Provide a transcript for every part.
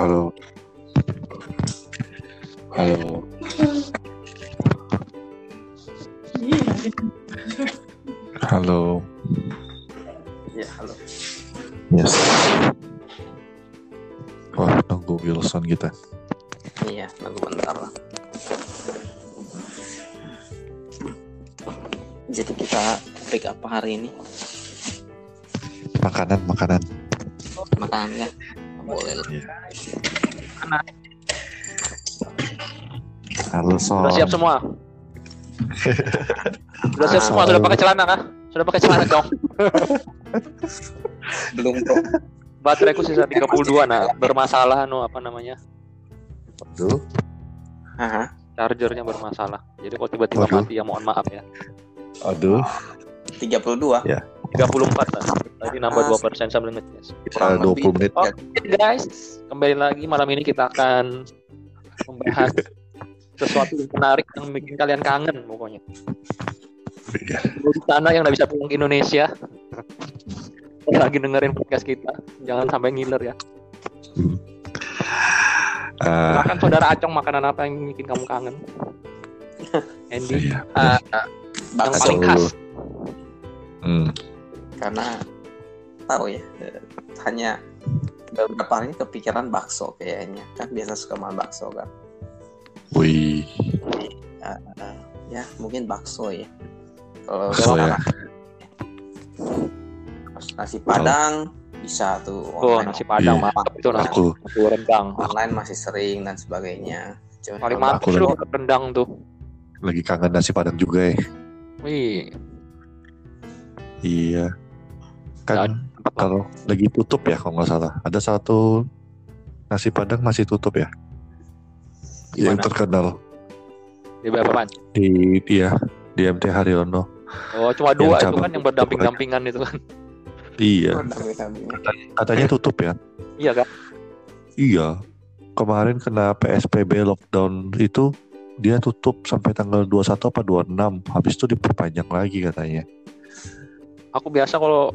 Halo. Halo. Halo. Ya, halo. Yes. Wah, nunggu Wilson kita. Iya, nunggu bentar lah. Jadi kita topik apa hari ini? Makanan, makanan. Makanan ya? Boleh lah. Halo, Son. Sudah siap semua? Sudah siap semua? Sudah pakai celana kah? Sudah pakai celana dong. Belum bro. Bateraiku sisa 32 nah, bermasalah no apa namanya? Aduh. Aha. Chargernya bermasalah. Jadi kalau tiba-tiba Waduh. mati ya mohon maaf ya. Aduh. 32. Ya. 34 lah. Tadi nambah 2% sambil ngecas. Kita 20 menit. Oke guys, kembali lagi malam ini kita akan membahas sesuatu yang menarik yang bikin kalian kangen pokoknya. Iya. Di sana yang nggak bisa pulang ke Indonesia lagi dengerin podcast kita, jangan sampai ngiler ya. Eh, Makan saudara Acong makanan apa yang bikin kamu kangen? Andy, iya. Ah, yang paling khas. Hmm. Karena tahu ya, hanya beberapa hari ini kepikiran bakso kayaknya. Kan biasa suka makan bakso kan. Wih. Ah, ah, ya, mungkin bakso ya. Kalau Bakso ya. nasi padang bisa tuh Oh, online nasi padang Iya. mantap itu nasi Aku nasi rendang. online masih sering dan sebagainya. Cuman Paling kalau mantap aku tuh lagi- rendang tuh. lagi kangen nasi padang juga ya. Wih, Iya. Dan- Kan kalau lagi tutup ya kalau nggak salah. Ada satu nasi padang masih tutup ya. Yang Gimana? terkenal di berapa di dia di MT Haryono. Oh, cuma dua itu cabang kan yang berdamping-dampingan itu kan. Iya. Oh. Katanya tutup ya. Iya kan? Iya. Kemarin kena PSBB lockdown itu dia tutup sampai tanggal 21 apa 26. Habis itu diperpanjang lagi katanya. Aku biasa kalau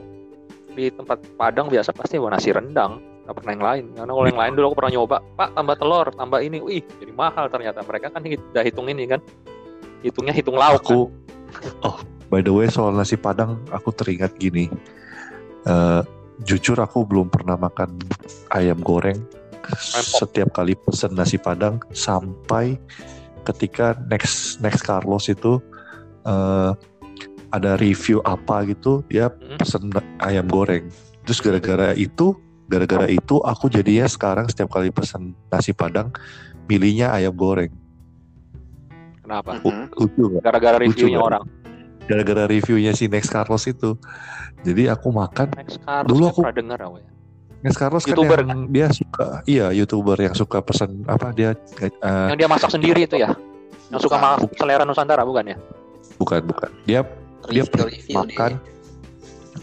di tempat Padang biasa pasti bawa nasi rendang. Gak pernah yang lain. Karena kalau yang lain dulu aku pernah nyoba, Pak tambah telur, tambah ini. Wih, jadi mahal ternyata. Mereka kan udah hitung ini kan. Hitungnya hitung lauk kan. Aku Oh, by the way soal nasi padang aku teringat gini. Eh, jujur aku belum pernah makan ayam goreng setiap kali pesen nasi padang sampai ketika next next Carlos itu eh, ada review apa gitu dia Hmm. pesen ayam goreng terus gara-gara itu gara-gara itu aku jadinya sekarang setiap kali pesen nasi padang milihnya ayam goreng Kenapa? Mhm. lucu? Gara-gara Lucu reviewnya kan? orang. gara-gara reviewnya si Next Carlos itu jadi aku makan Next Carlos Dulu aku- pernah dengar aku ya. Next Carlos kan YouTuber yang dia suka iya youtuber yang suka pesen apa dia eh, Yang dia masak sendiri itu ya. Yang suka masak selera Nusantara bukan ya? bukan bukan dia dia Review-review makan dia.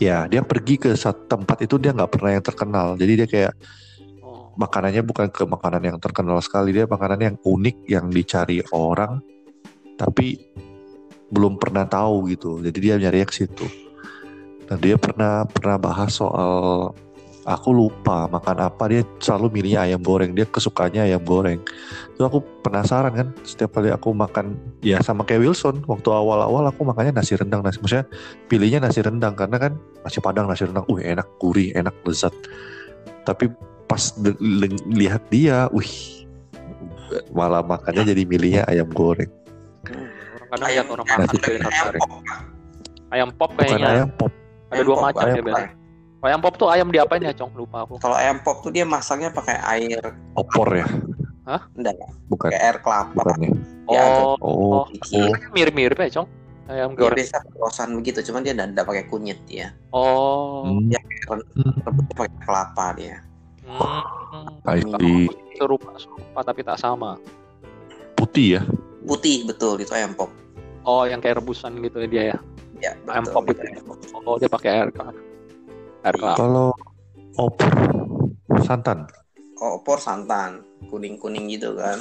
Ya dia pergi ke satu tempat itu dia nggak pernah yang terkenal. Jadi dia kayak Oh. makanannya bukan ke makanan yang terkenal sekali dia makanan yang unik yang dicari orang tapi belum pernah tahu gitu. Jadi dia nyari ke situ. Dan dia pernah pernah bahas soal aku lupa makan apa. Dia selalu milihnya ayam goreng. Dia kesukanya ayam goreng. Itu aku penasaran kan setiap kali aku makan ya sama kayak Wilson waktu awal-awal aku makannya nasi rendang. Nasi maksudnya pilihnya nasi rendang. Karena kan nasi padang nasi rendang, wih enak gurih enak lezat. Tapi pas de- le- lihat dia, wih malah makannya jadi milihnya ayam goreng. Kadang Ayam, orang ayam, makan ayam, goreng. pop. Ayam pop bukan kayaknya. ayam pop. Ada Ayam dua pop, macam ayam ya pop. Kalau ayam pop tuh ayam diapain ya, Cong? Lupa aku. Kalau ayam pop tuh dia masaknya pakai air opor ya enggak, bukan pakai air kelapa. bukannya Ya, ada. Oh, oh, Iya. oh mirip-mirip ya, Cong? Ayam Dia goreng. biasa pelosan begitu, cuman dia enggak pakai kunyit ya. Oh. hmm, Ya, hmm, rebusnya pakai kelapa dia. Hmm. I see. Serupa, serupa tapi tak sama. putih ya Putih betul itu ayam pop. Oh, yang kayak rebusan gitu ya dia ya. Ya, Ayam pop itu itu. ayam pop. Oh, dia pakai air kelapa. Air kelapa. kalau opor santan Oh, opor santan, kuning-kuning gitu kan.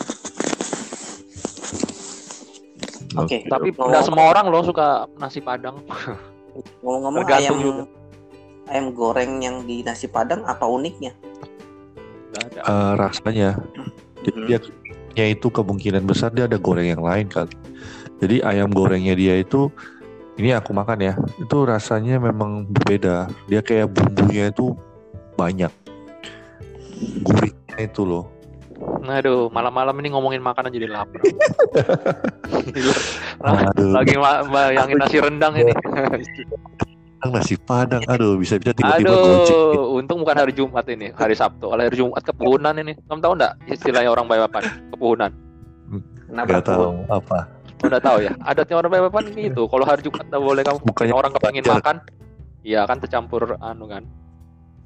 Oke, Tapi Kalau- nggak semua orang loh suka nasi padang. Ngomong-ngomong ayam juga. ayam goreng yang di nasi padang apa uniknya? Ada. Eh, rasanya jadi Hmm. dia nya itu kemungkinan besar dia ada goreng yang lain kali jadi ayam gorengnya dia itu ini aku makan ya itu rasanya memang berbeda dia kayak bumbunya itu banyak gurihnya itu loh Aduh, malam-malam ini ngomongin makanan jadi lapar. Aduh. Lagi bayangin nasi rendang ini. nasi padang aduh bisa-bisa tiba-tiba gojek. Aduh, untung bukan hari Jumat ini, hari Sabtu. Kalau hari Jumat kepuhunan ini. Kamu tahu nggak istilahnya orang Bayapan? Kepuhunan. Kenapa nggak tuh? tahu apa Kamu nggak tahu ya? Adatnya orang Bayapan gitu. Kalau hari Jumat nggak boleh kamu. Bukannya orang kepingin Banjar. makan, iya kan tercampur anu kan,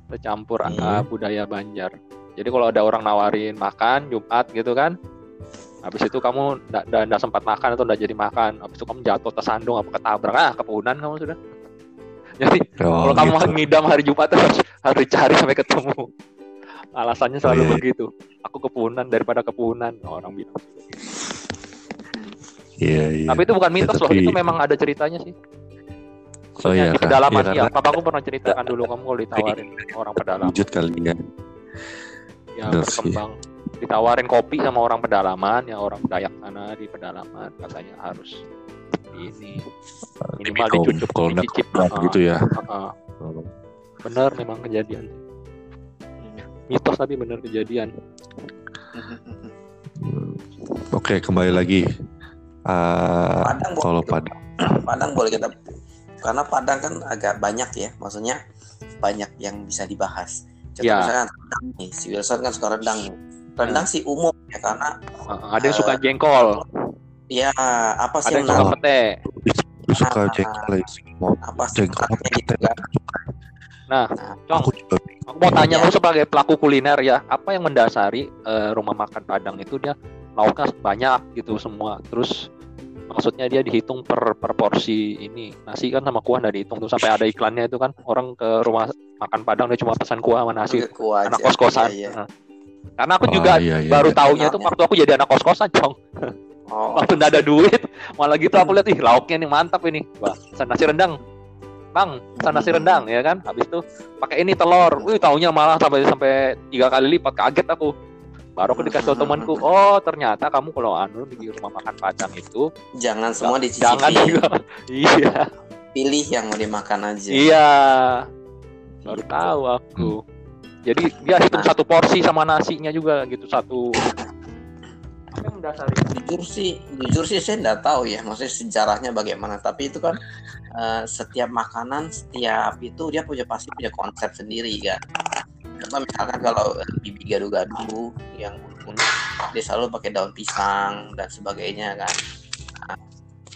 tercampur Hmm. ah, budaya Banjar. Jadi kalau ada orang nawarin makan Jumat gitu kan, habis itu kamu nggak sempat makan atau nggak jadi makan, habis itu kamu jatuh tersandung apa ketabrak ah kepuhunan kamu sudah. Jadi Oh, kalau kamu gitu. ngidam hari Jumat harus harus dicari sampai ketemu. Alasannya selalu Oh, iya. begitu. Aku kepuhunan daripada kepuhunan orang bilang. Iya iya Tapi itu bukan mitos loh, tapi- itu memang ada ceritanya sih. oh iya di pedalaman Iya, iya. karena Papa aku pernah ceritakan dulu kamu kalau ditawarin orang pedalaman wujud kali ya ya bener sih. berkembang. Ditawarin kopi sama orang pedalaman, ya orang Dayak sana di pedalaman katanya harus ini minimal Kalau- dicucuk, kalau dicicip. Nah, Heeh, gitu ya heeh. Bener memang kejadian. Mitos tapi bener kejadian. Hmm. Oke, kembali lagi. Ah, Padang boleh kalau kita- Padang, Padang boleh kita karena Padang kan agak banyak ya, maksudnya banyak yang bisa dibahas. Contoh Ya. misalkan rendang nih, si Wilson kan suka rendang nih. Rendang sih umum ya karena Heeh, ada yang suka jengkol, ya apa sih ada yang suka pete. lu suka Ah. jengkol ya semua apa sih jengkol namanya gitu pete. kan? Nah, Cong, Aku juga aku mau tanya Iya. kamu sebagai pelaku kuliner ya, apa yang mendasari eh, rumah makan Padang itu dia lauknya banyak gitu semua. Terus maksudnya dia dihitung per, per porsi ini. Nasi kan sama kuah nggak dihitung tuh sampai ada iklannya itu kan orang ke rumah makan Padang dia cuma pesan kuah sama nasi. Kuah Anak aja. kos-kosan. Iya, iya. Nah. Karena aku Oh, juga iya, iya, baru iya. taunya tuh waktu aku jadi anak kos-kosan, Cong. Oh, Waktu nggak ada duit, malah gitu aku lihat ih lauknya nih mantap ini. Wah, pesan nasi rendang. Bang, pesan nasi rendang ya kan. Habis itu pakai ini telur. Wih, taunya malah sampai sampai tiga kali lipat kaget aku. Baru aku dikasih tahu temanku, oh ternyata kamu kalau anu di rumah makan Padang itu jangan semua dicicipi. jangan juga. iya, Pilih yang mau dimakan aja. iya. Baru tahu aku. Jadi dia hitung satu porsi sama nasinya juga gitu satu. Apa yang mendasari? jujur sih jujur sih saya nggak tahu ya maksudnya sejarahnya bagaimana tapi itu kan eh, setiap makanan setiap itu dia punya pasti punya konsep sendiri kan contoh misalkan kalau bibi gado-gado yang unik dia selalu pakai daun pisang dan sebagainya kan. Nah,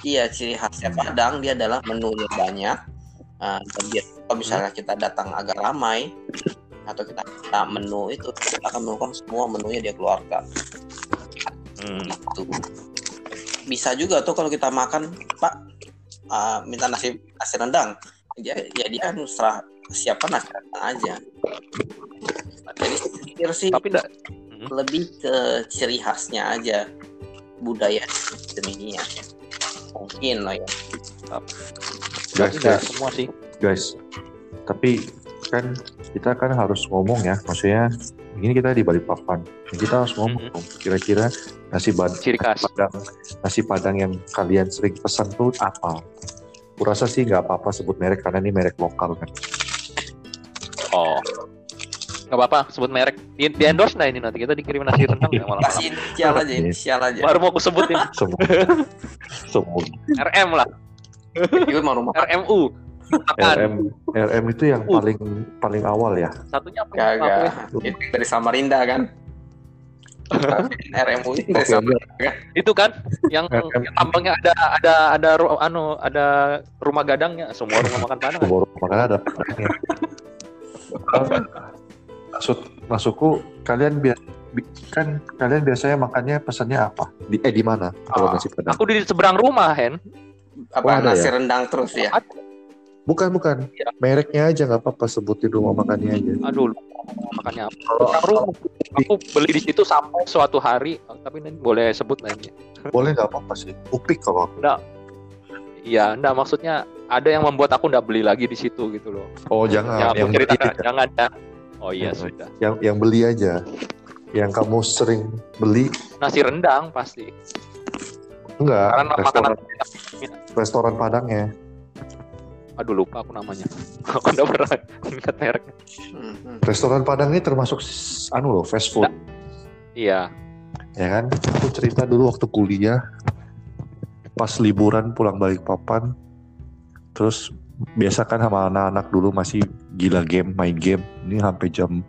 iya ciri khasnya Padang dia adalah menunya banyak. Eh, dan dia kalau misalnya kita datang agak ramai atau kita minta menu itu kita akan menemukan semua menunya dia keluarkan. Hmm. gitu. Bisa juga tuh kalau kita makan pak uh, minta nasi nasi rendang. Ya, ya dia kan serah siapa rendang aja jadi pikir sih Tapi enggak lebih ke ciri khasnya aja budaya demikian mungkin lah ya Guys, guys, semua sih. guys. Tapi kan kita kan harus ngomong ya, maksudnya ini kita di Balikpapan, kita harus ngomong Mhm. dong. Kira-kira nasi bad- Ciri khas. padang, nasi padang yang kalian sering pesan tuh apa? Kurasa sih nggak apa-apa sebut merek karena ini merek lokal kan. Oh. Gak apa-apa, sebut merek. Di, di endorse nah ini nanti kita dikirim nasi rendang ya malah. kasih inisial aja inisial aja Baru mau aku sebutin Semua, semua. RM lah, itu mau rumah RMU. Makan. RM, RM itu yang Uh. paling paling awal ya. Satunya apa? ya? Apa ya? itu dari Samarinda kan RMU itu dari Samarinda Itu kan yang, tambangnya ada ada ada anu ada rumah gadangnya, semua rumah makan padang. kan? Baru makanya ada. Maksud masukku kalian biar bi- kan kalian biasanya makannya pesannya apa? Di eh di mana kalau Ah, nasi padang? Aku di seberang rumah, Hen. apa Oh, ada nasi ya? rendang terus ya Bukan bukan. Iya. Mereknya aja nggak apa-apa sebutin rumah makannya aja. Aduh, makannya apa? Seberang rumah. Aku beli di situ sampai suatu hari, tapi ini boleh sebut ini. Boleh nggak apa-apa sih. Upik kalau aku. Iya, enggak maksudnya ada yang membuat aku enggak beli lagi di situ gitu loh. Oh jangan ya, aku yang ceritakan, begitu ya. jangan ya. Oh iya sudah. Yang yang beli aja. Yang kamu sering beli Nasi rendang pasti. enggak Karena restoran makanan restoran Padangnya. aduh lupa aku namanya. aku udah pernah ingat mereknya. Hmm. Restoran Padang ini termasuk anu loh fast food. Iya. ya kan aku cerita dulu waktu kuliah pas liburan pulang balik papan terus biasa kan sama anak-anak dulu masih gila game main game. Ini sampai jam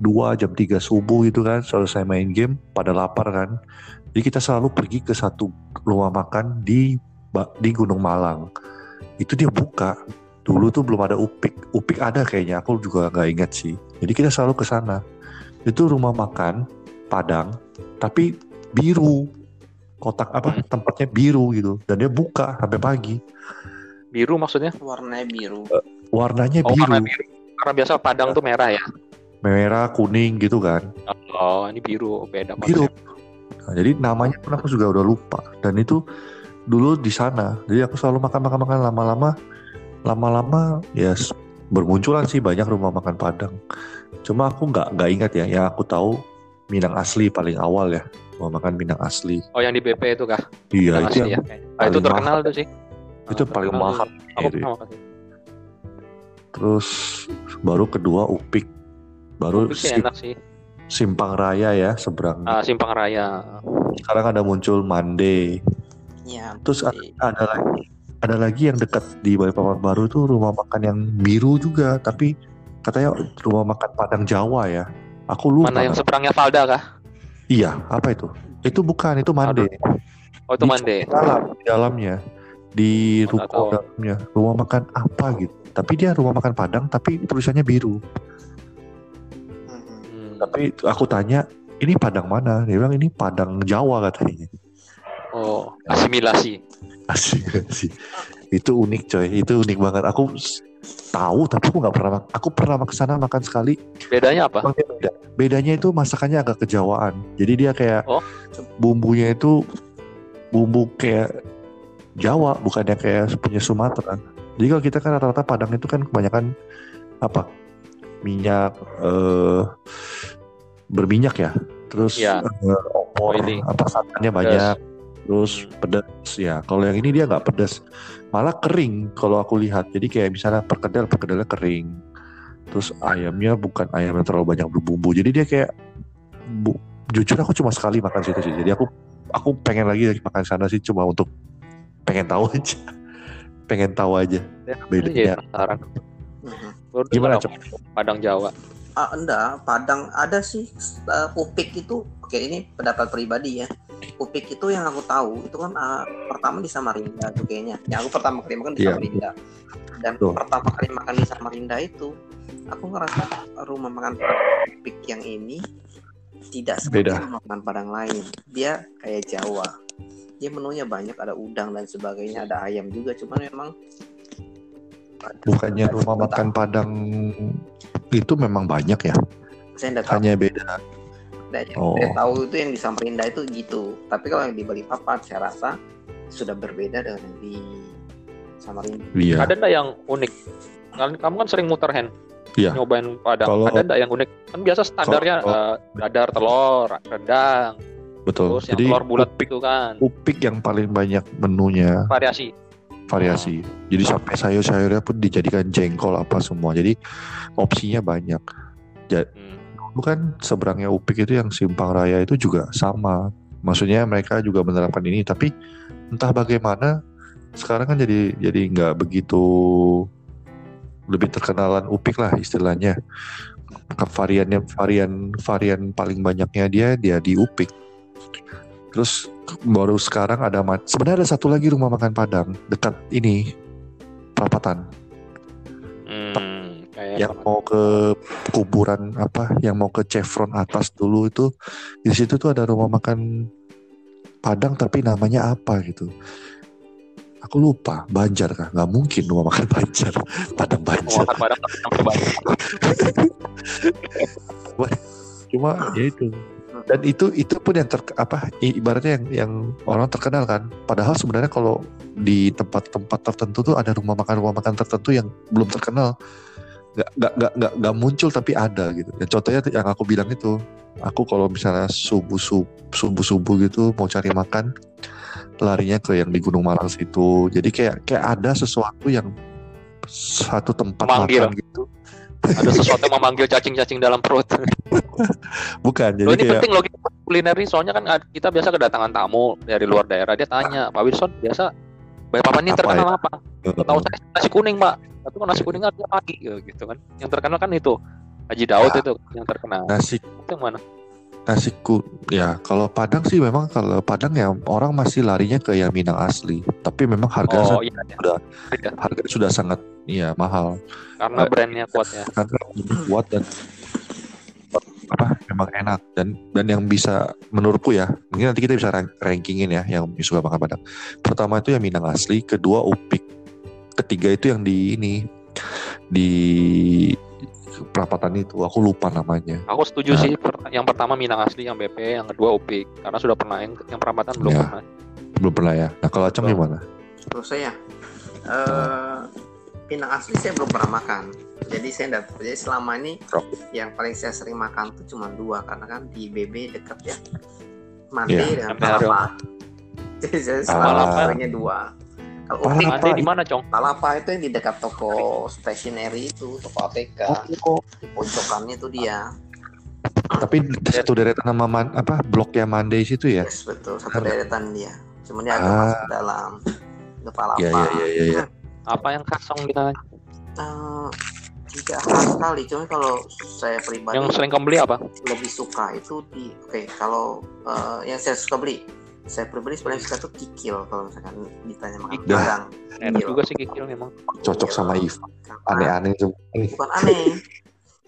2 jam 3 subuh gitu kan selesai main game pada lapar kan. Jadi kita selalu pergi ke satu rumah makan di di Gunung Malang. Itu dia buka. Dulu tuh belum ada upik. Upik ada kayaknya aku juga nggak ingat sih. Jadi kita selalu ke sana. Itu rumah makan Padang tapi biru. Kotak apa tempatnya biru gitu. Dan dia buka sampai pagi Biru maksudnya? warnanya biru warnanya Oh biru karena biru. Karena biasa Padang tuh merah ya. merah kuning gitu kan Oh ini biru beda biru. Nah, jadi namanya pun aku juga udah lupa dan itu dulu di sana jadi aku selalu makan makan makan lama-lama lama-lama ya s- bermunculan sih banyak rumah makan Padang cuma aku nggak nggak ingat ya yang aku tahu Minang asli paling awal ya rumah makan Minang asli Oh yang di BP itu kah? iya itu asli yang, ya. Ah, itu terkenal mahal. tuh sih. Itu paling mahal. Aku gitu. pernah makan. terus baru kedua Upik baru Upik sih Sim- enak sih. Simpang Raya ya seberang Ah, Simpang Raya. sekarang ada muncul Mande ya terus a- ada lagi ada lagi yang dekat di Balikpapan baru itu rumah makan yang biru juga tapi katanya rumah makan Padang Jawa ya aku lupa Mana yang seberangnya Valda kah? iya apa itu itu bukan itu Mande Oh itu Di Mande. dalam di dalamnya di nggak ruko dalamnya rumah makan apa gitu tapi dia rumah makan Padang tapi tulisannya biru Hmm, hmm. Hmm. tapi aku tanya ini Padang mana dia bilang ini Padang Jawa katanya Oh asimilasi. Sih. Itu unik coy, itu unik banget. Aku tahu tapi aku nggak pernah aku pernah ke sana makan sekali. Bedanya apa? Beda. Bedanya itu masakannya agak kejawaan. Jadi dia kayak Oh. bumbunya itu bumbu kayak Jawa, bukannya kayak punya Sumatera. Jadi kalau kita kan rata-rata Padang itu kan kebanyakan apa? Minyak eh berminyak ya. Terus Iya. eh, opor, Oily. apa santannya banyak terus pedas ya kalau yang ini dia nggak pedas malah kering kalau aku lihat jadi kayak misalnya perkedel perkedelnya kering terus ayamnya bukan ayam yang terlalu banyak berbumbu jadi dia kayak bu, jujur aku cuma sekali makan situ sih jadi aku aku pengen lagi lagi makan sana sih cuma untuk pengen tahu aja pengen tahu aja Ya, Bedanya. Hmm. Baru Gimana, aku, Padang Jawa. Ah, enggak, Padang ada sih eh, Upik itu oke ini pendapat pribadi ya. Upik itu yang aku tahu itu kan ah, pertama di Samarinda tuh kayaknya. Yang aku pertama kali makan di Iya. Samarinda. Dan Betul. pertama kali makan di Samarinda itu aku ngerasa rumah makan Upik yang ini tidak seperti Beda. rumah makan Padang lain. Dia kayak Jawa. Dia menunya banyak ada udang dan sebagainya, ada ayam juga. Cuman memang bukannya rumah makan Padang itu memang banyak ya saya enggak tahu. hanya beda Dan yang Oh. saya tahu itu yang di Samarinda itu gitu. Tapi kalau yang di Balikpapan saya rasa sudah berbeda dengan yang di Samarinda. iya Ada nggak yang unik? Kan- Kamu kan sering muter hand. Iya. Nyobain Padang. Kalau- Ada nggak yang unik? Kan biasa standarnya Kalau- eh, dadar telur, rendang, betul terus yang jadi telur bulat upik itu kan. upik yang paling banyak menunya Variasi. variasi. Jadi sampai sayur-sayurnya pun dijadikan jengkol apa semua. Jadi opsinya banyak. Hmm. Dulu kan seberangnya Upik itu yang Simpang Raya itu juga sama. Maksudnya mereka juga menerapkan ini, tapi entah bagaimana sekarang kan jadi jadi nggak begitu lebih terkenalan Upik lah istilahnya. Variannya varian varian paling banyaknya dia dia di Upik. Terus baru sekarang ada sebenarnya ada satu lagi rumah makan Padang dekat ini perapatan. Hmm, kayak yang mau ke kuburan apa yang mau ke Chevron atas dulu itu di situ tuh ada rumah makan Padang tapi namanya apa gitu. Aku lupa Banjar kah? Nggak mungkin rumah makan Banjar Padang Banjar. makan Padang cuma ya itu dan itu itu pun yang ter apa ibaratnya yang yang orang terkenal kan padahal sebenarnya kalau di tempat-tempat tertentu tuh ada rumah makan rumah makan tertentu yang belum terkenal nggak nggak nggak nggak nggak muncul tapi ada gitu. Ya contohnya yang aku bilang itu, aku kalau misalnya subuh subuh subuh subuh gitu mau cari makan, larinya ke yang di Gunung Malang situ. Jadi kayak kayak ada sesuatu yang satu tempat Memanggil. makan gitu. Ada sesuatu yang memanggil cacing-cacing dalam perut. Bukan, jadi Loh, ini kayak penting loh kuliner ini soalnya kan kita biasa kedatangan tamu dari luar daerah dia tanya Pak Wilson biasa Bapak Papan ini Apa terkenal ya? apa? Tahu saya nasi kuning Pak, tapi kok nasi kuning ada pagi gitu kan? Yang terkenal kan itu Haji Daud Ya. itu yang terkenal. nasi Itu yang mana? Nasi ku ya kalau Padang sih memang kalau Padang ya orang masih larinya ke yang Minang asli. Tapi memang harga Oh iya, iya. sudah Iya. harga sudah sangat ya mahal. karena Eh, brandnya kuat ya. karena kuat dan apa memang enak dan dan yang bisa menurutku ya mungkin nanti kita bisa rank- rankingin ya yang suka makan padang pertama itu yang minang asli kedua upik ketiga itu yang di ini di perapatan itu aku lupa namanya Aku setuju Nah. sih yang pertama Minang asli, yang BP, yang kedua Upik karena sudah pernah yang yang perapatan belum Ya. pernah. belum pernah ya nah kalau Belum. gimana Terus saya eh Pinang asli saya belum pernah makan. Jadi saya enggak jadi selama ini Oke. yang paling saya sering makan tuh cuma dua karena kan di BB dekat ya. Dengan Sampai hari Palapa. Jadi saya selama seringnya dua. Upik Ada di mana, Cong? Palapa itu yang di dekat toko stationery itu, toko ATK. Di pojokannya itu dia. tapi satu deretan sama man, apa bloknya Monday situ ya Yes, betul. Satu deretan dia. Cuma dia agak Ah. masuk ke dalam. Itu Palapa. Iya, iya, iya, iya. Apa yang kasong di sana? Eh, tidak khas sekali, cuma kalau saya pribadi Yang sering kamu beli apa? lebih suka itu di oke kalau eh, yang saya suka beli saya pribadi sebenarnya suka tuh kikil kalau misalkan ditanya makan Kikil. padang Enak Kikil. juga sih kikil memang. cocok sama Iva aneh-aneh bukan aneh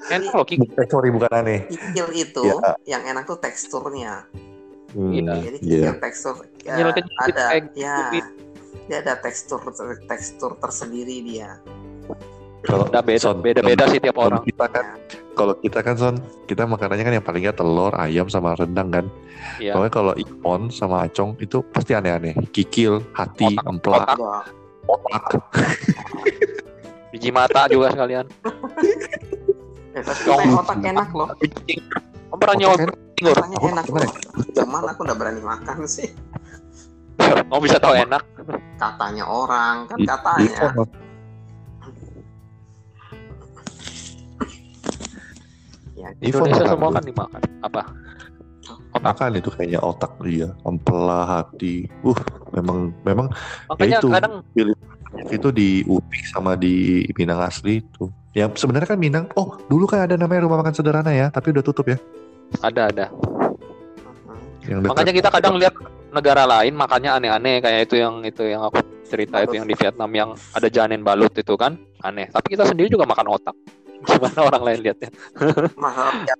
Enak loh kikil. eh, sorry bukan aneh kikil itu Ya. yang enak tuh teksturnya Hmm, Iya. jadi iya. kikil tekstur ya, Kecil-kecil ada ya gitu. dia ada tekstur tekstur tersendiri dia Kalau Udah beda, Son, beda-beda sih tiap orang. kita kan kalau kita kan son kita makanannya kan yang palingnya telur ayam sama rendang kan. Iya. Pokoknya kalau Ipon sama Acong itu pasti aneh-aneh. Kikil hati Otak, emplak otak. Biji mata juga sekalian. eh, tapi kayak otak enak loh. Kamu pernah nyoba Otak enak loh. Cuman aku udah berani makan sih. Kamu bisa tahu enak. katanya orang kan katanya ya, Indonesia makan semua kan dimakan. Apa? makan itu kayaknya otak dia empela hati uh memang memang Makanya itu. kadang itu di Upik sama di Minang asli itu yang sebenarnya kan Minang oh dulu kan ada namanya rumah makan sederhana ya tapi udah tutup ya ada ada. Yang dekat- Makanya kita kadang lihat negara lain makannya aneh-aneh kayak itu yang itu yang aku cerita itu yang di Vietnam yang ada janin balut itu kan aneh. Tapi kita sendiri juga makan otak. Gimana orang lain lihatnya?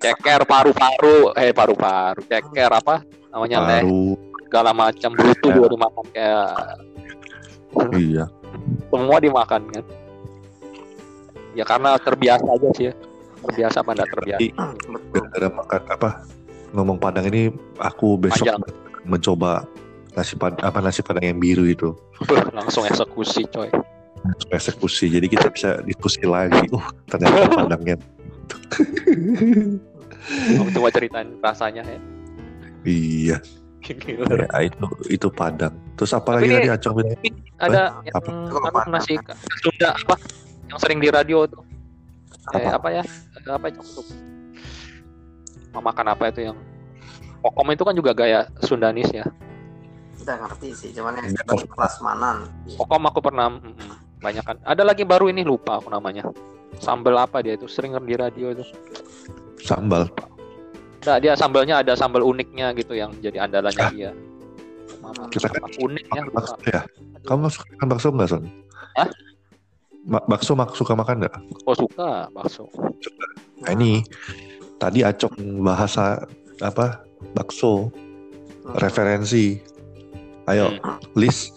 Ceker paru-paru, eh paru-paru, ceker apa namanya teh baru segala macam brutu juga dimakan kayak iya semua dimakan kan. Ya karena terbiasa aja sih ya. Terbiasa apa enggak terbiasa? Gara-gara makan apa ngomong Padang ini aku besok Panjang. mencoba nasi padang apa nasi padang yang biru itu langsung eksekusi coy. Eksekusi. Jadi kita bisa diskusi lagi. Uh ternyata padangnya Kamu coba ceritain rasanya ya. iya. Gila. ya, itu itu padang. Terus apa Tapi lagi tadi acong bilang ada yang apa? apa nasi Sunda apa? Yang sering di radio tuh. Eh Apa? apa ya? Eh, apa itu? Mau makan apa itu yang kokom itu kan juga gaya Sundanis ya. Udah ngerti sih cuman yang sekarang prasmanan kokom aku pernah mm, mm, banyak kan ada lagi baru ini lupa aku namanya. Sambal apa dia itu? Sering di radio itu. Sambal. Nah, dia sambalnya ada sambal uniknya gitu yang jadi andalannya dia. Mama, Kita kan- unik ya bakso ya. Kamu suka makan bakso nggak son? Hah? Ma- bakso mak suka makan nggak? Oh suka bakso. Nah, ini tadi acong bahasa apa bakso. Referensi. Ayo Hmm. list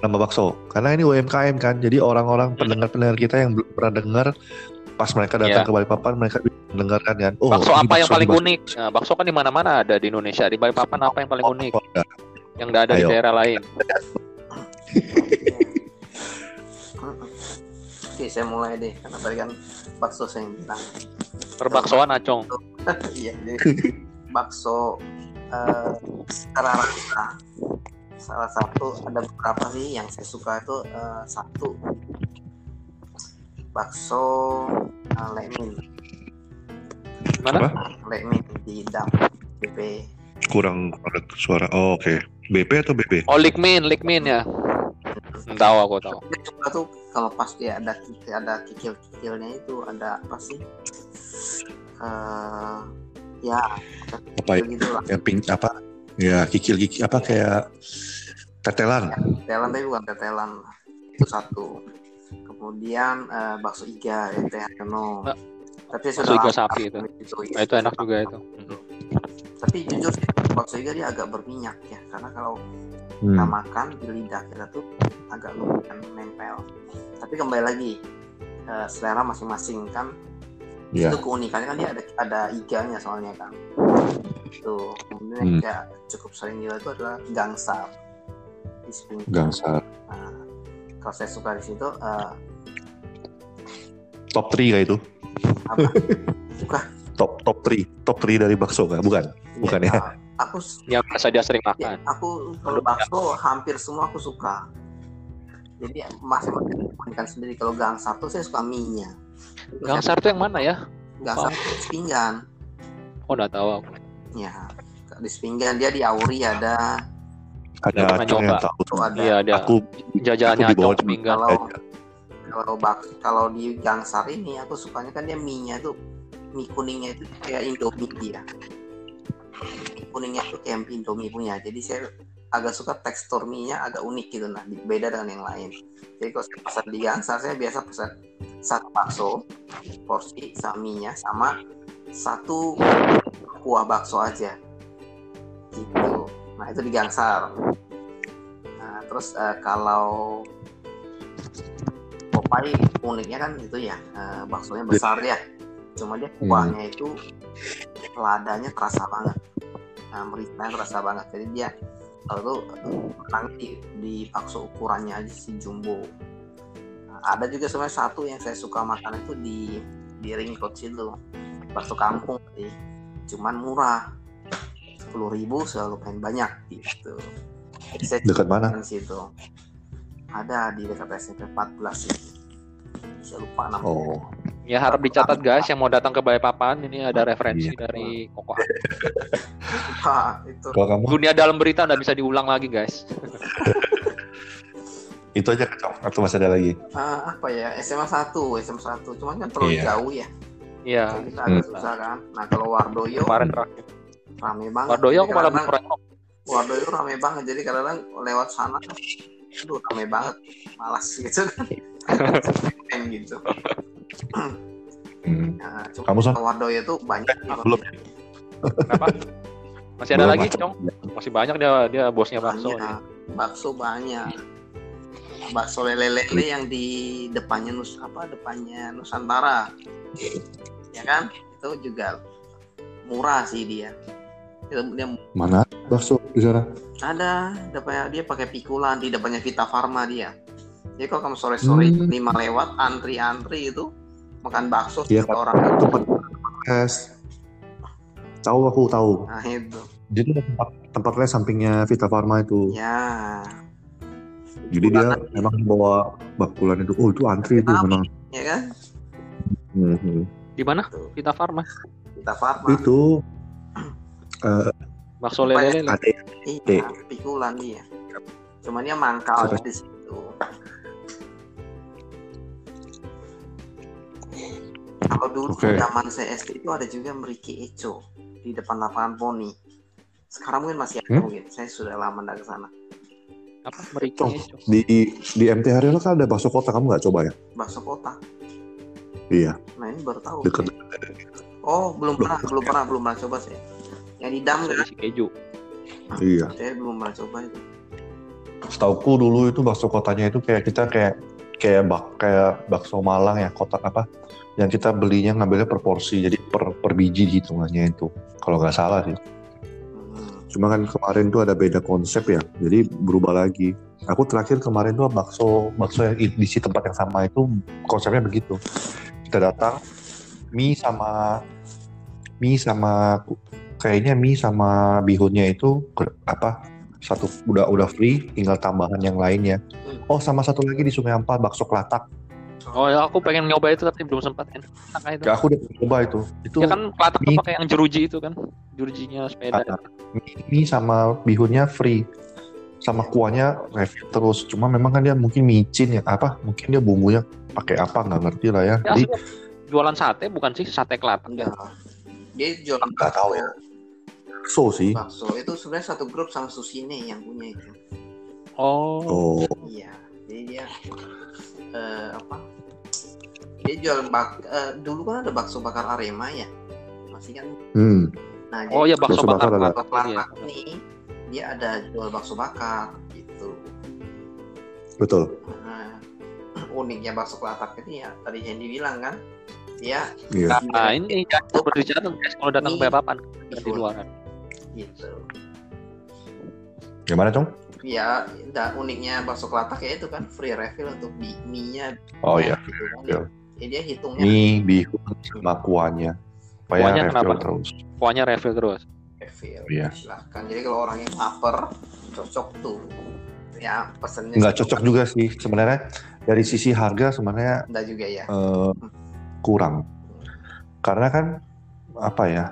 nama bakso karena ini UMKM kan jadi orang-orang Hmm. pendengar-pendengar kita yang belum pernah dengar pas mereka datang Iya. ke Balikpapan mereka mendengarkan kan oh bakso apa yang paling bakso- unik nah, bakso kan di mana-mana ada di Indonesia di Balikpapan apa yang paling Oh, unik oh, enggak. yang tidak ada di Ayo. daerah lain Oke, saya mulai deh karena tadi kan bakso saya yang bilang. Perbaksoan acong. Iya, jadi bakso eh, secara rasa salah satu ada beberapa sih yang saya suka itu eh, satu bakso eh, lekmin Mana? Apa? lekmin di dam BP Kurang ada suara. Oh, oke. BP atau BB? Oh, Likmin, Likmin ya. Hmm, tahu aku tahu. Suka tuh kalau pas dia ada kikil ada kikil kikilnya itu ada apa sih eh ya Apa ya? gitu lah Yang pink apa? Ya, kikil-kikil apa kayak tetelan. tetelan tapi bukan tetelan itu satu kemudian eh, bakso iga ya teh Haryono Nah, tapi bakso iga sapi itu. itu, Nah, itu enak juga itu. Mhm. tapi jujur sih bakso iga dia agak berminyak ya karena kalau Hmm. kita makan di lidah kita tuh agak lumayan nempel tapi kembali lagi eh, selera masing-masing kan Ya. itu keunikannya kan dia ada ada iganya soalnya kan itu kemudian yang Hmm. juga cukup sering juga itu adalah gangsar di spring Gangsar. Nah, kalau saya suka di situ eh, Top 3 kayak itu. apa suka Top top 3. Top 3 dari bakso nggak? Bukan. Bukan ya? nah, aku Yang biasa dia sering ya, makan. aku kalau bakso hampir semua aku suka jadi masing-masing keunikan sendiri kalau gangsar tuh saya suka mie nya Gangsar tuh yang mana ya? gangsar itu pinggan Oh, udah tahu aku. ya di Sepinggan. Dia di Auri ada. Ada acung yang tahu. tuh. Ada. Iya, ada. Aku Jajahannya aku di bawah acong pinggan. kalau kalau bak kalau di Gangsar ini aku sukanya kan dia mie nya tuh mie kuningnya itu kayak Indomie dia. Mie kuningnya tuh kayak Indomie punya. Jadi saya agak suka tekstur mie nya agak unik gitu nah beda dengan yang lain. Jadi kalau saya pesan di Gangsar saya biasa pesan satu bakso porsi sama mie nya sama satu kuah bakso aja. Gitu. Nah itu di Gangsar nah terus eh, kalau Popeye uniknya kan itu ya eh, baksonya besar ya. Cuma dia kuahnya itu ladanya terasa banget. Nah meritanya terasa banget. Jadi dia kalau tuh menang di, di bakso ukurannya aja si jumbo ada juga sebenarnya satu yang saya suka makan itu di di ring road situ. Bakso kampung sih. Cuman murah. sepuluh ribu selalu pengen banyak gitu. Jadi saya Dekat mana? di situ. Ada di dekat SMP 14 sih. Saya lupa nama Oh, Ya harap dicatat guys yang mau datang ke Balikpapan ini ada referensi Iya. dari Koko. Ah, itu. Kalau kamu? Dunia dalam berita nggak bisa diulang lagi guys. itu aja kacau atau masih ada lagi? Ah, apa ya SMA 1 SMA 1 cuman kan terlalu Iya. jauh ya Iya. Jadi kita agak Hmm. susah kan nah kalau Wardoyo Kemarin terakhir. rame banget Wardoyo aku malah berkurang. Wardoyo rame banget jadi kadang-kadang lewat sana aduh rame banget malas gitu kan Main gitu Hmm. nah, cuma Kamu kalau Wardoyo tuh banyak Belum. Kenapa? Masih ada Belum, lagi. Cong? Masih banyak dia dia bosnya bakso. banyak bakso banyak bakso lele-lele yang di depannya nus apa depannya Nusantara ya kan itu juga murah sih dia dia, dia Mana bakso di sana? ada depannya dia pakai pikulan di depannya Vita Farma dia jadi kalau kamu sore-sore Hmm. lima lewat antri-antri itu makan bakso kan. orang Tempat es. Tahu aku tahu. nah itu Jadi tempat tempatnya sampingnya Vita Farma itu. ya Jadi dia memang bawa bakulan itu. Oh itu antri itu memang. ya kan Mhm. Di mana? Vita Farma. Vita Farma Itu eh, Bakso lele. ada iya pikulan dia cuman dia mangkal di situ kalau dulu Oke. zaman SD itu ada juga Meriki Eco di depan lapangan poni sekarang mungkin masih ada Hmm? mungkin saya sudah lama nggak ke sana Apa? Meriki. Oh. di di MT Haryono kan ada bakso kota kamu nggak coba ya? bakso kota Iya nah ini baru tahu deket. oh belum pernah belum pernah belum pernah coba saya yang di dam kan isi keju. Iya. saya belum pernah coba itu Setauku dulu itu bakso kotanya itu kayak kita kayak kayak bak kayak bakso Malang ya kotak apa? Yang kita belinya ngambilnya per porsi jadi per per biji hitungannya itu. Kalau nggak salah sih. Cuma kan kemarin tuh ada beda konsep ya, jadi berubah lagi. Aku terakhir kemarin tuh bakso bakso yang di si tempat yang sama itu konsepnya begitu. Kita datang mie sama mie sama kayaknya mie sama bihunnya itu apa satu udah udah free tinggal tambahan yang lainnya. Oh sama satu lagi di Sungai Ampel bakso kelatak. Oh ya aku pengen nyoba itu tapi belum sempat kan. Enak kan itu. Ya, aku udah coba itu. Itu Ya kan pelatak mie- pakai yang jeruji itu kan. Jerujinya sepeda. ada. mie, mie sama bihunnya free sama kuahnya refill terus cuma memang kan dia mungkin micin ya apa mungkin dia bumbunya pakai apa nggak ngerti lah ya Ya, jadi aslinya jualan sate bukan sih sate kelatak. enggak dia jualan Nggak tahu ya. so sih bakso itu sebenarnya satu grup sama Susine yang punya itu Oh. oh iya jadi dia eh, apa dia jual bak eh, dulu kan ada bakso bakar Arema ya masih kan hmm nah Oh ya bakso Bakso bakar. bakar ada. kelatak. bakso Iya. nih dia ada jual bakso bakar gitu betul nah, uniknya bakso kelatak ini ya tadi Hendy bilang kan dia iya Nah ini ya, berbicara guys kalau datang ke papan di luar. gitu gimana cong ya da, uniknya bakso kelatak ya itu kan free refill untuk mie nya oh iya gitu kan. Iya. ya dia hitungnya. Mie bihun sama kuahnya. Supaya Kuahnya refill kenapa? terus. Kuahnya refill terus. refill Iya. silahkan. Jadi kalau orang yang lapar cocok tuh. Ya pesennya nggak cocok juga sih sebenarnya. Dari sisi harga sebenarnya enggak juga ya? eh, kurang. Karena kan apa ya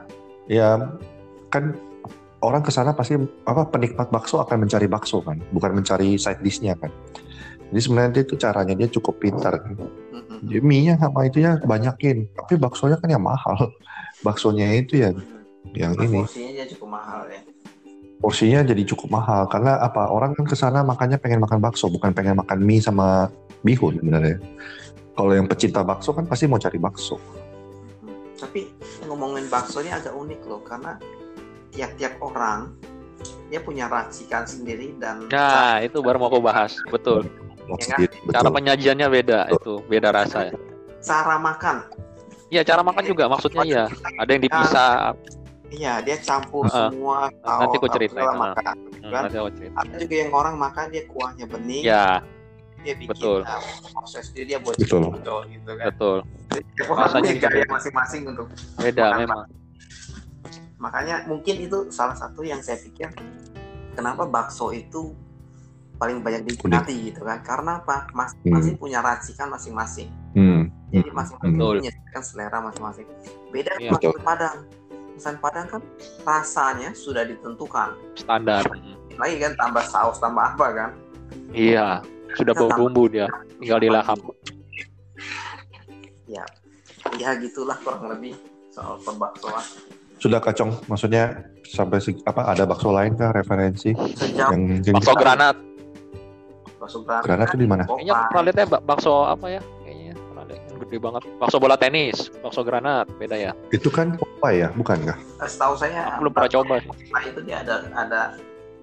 ya kan orang ke sana pasti apa penikmat bakso akan mencari bakso kan? Bukan mencari side dishnya kan? Jadi sebenarnya dia itu caranya dia cukup pintar kan? Jadi mie nya sama itu ya banyakin. Tapi baksonya kan yang mahal. Baksonya itu ya yang ini. Porsinya dia cukup mahal ya? Porsinya jadi cukup mahal. Karena apa? Orang kan ke sana makannya pengen makan bakso bukan pengen makan mie sama bihun sebenarnya. Kalau yang pecinta bakso kan pasti mau cari bakso. Tapi ngomongin bakso ini agak unik loh karena tiap-tiap orang dia punya racikan sendiri dan Nah itu baru mau aku bahas. Betul. Ya kan? Cara betul. penyajiannya beda itu beda rasa. ya. cara makan Iya cara makan juga maksudnya ya. Ada yang dipisah. iya dia campur Heeh. semua Nanti aku segala heeh. makan Hmm, kan? nanti aku cerita. ada juga yang orang makan dia kuahnya bening Ya dia bikin betul. uh, proses dia dia buat Betul. cendol gitu kan betul. Rasanya gaya masing-masing untuk Beda Makan, memang. Makanya mungkin itu salah satu yang saya pikir kenapa bakso itu paling banyak diminati gitu kan karena apa masing-masing punya racikan masing-masing Hmm. jadi Hmm. masing-masing Betul. menyesuaikan selera masing-masing beda dengan masakan padang masakan padang kan rasanya sudah ditentukan Standar. lagi kan tambah saus tambah apa kan Iya. Sudah tambah- berbumbu dia. Tinggal dilahap. ya ya gitulah kurang lebih soal perbaksoan Sudah kacong, maksudnya sampai se- apa ada bakso lain kah referensi sejauh yang yang Bakso granat. bakso granat Granat tuh di mana? Kayaknya aku pernah lihat ya bak- bakso apa ya? Kayaknya pernah lihat yang gede banget. Bakso bola tenis, bakso granat, beda ya. itu kan apa ya, bukan kah? Eh, setahu saya Aku belum pernah coba. Itu dia ada ada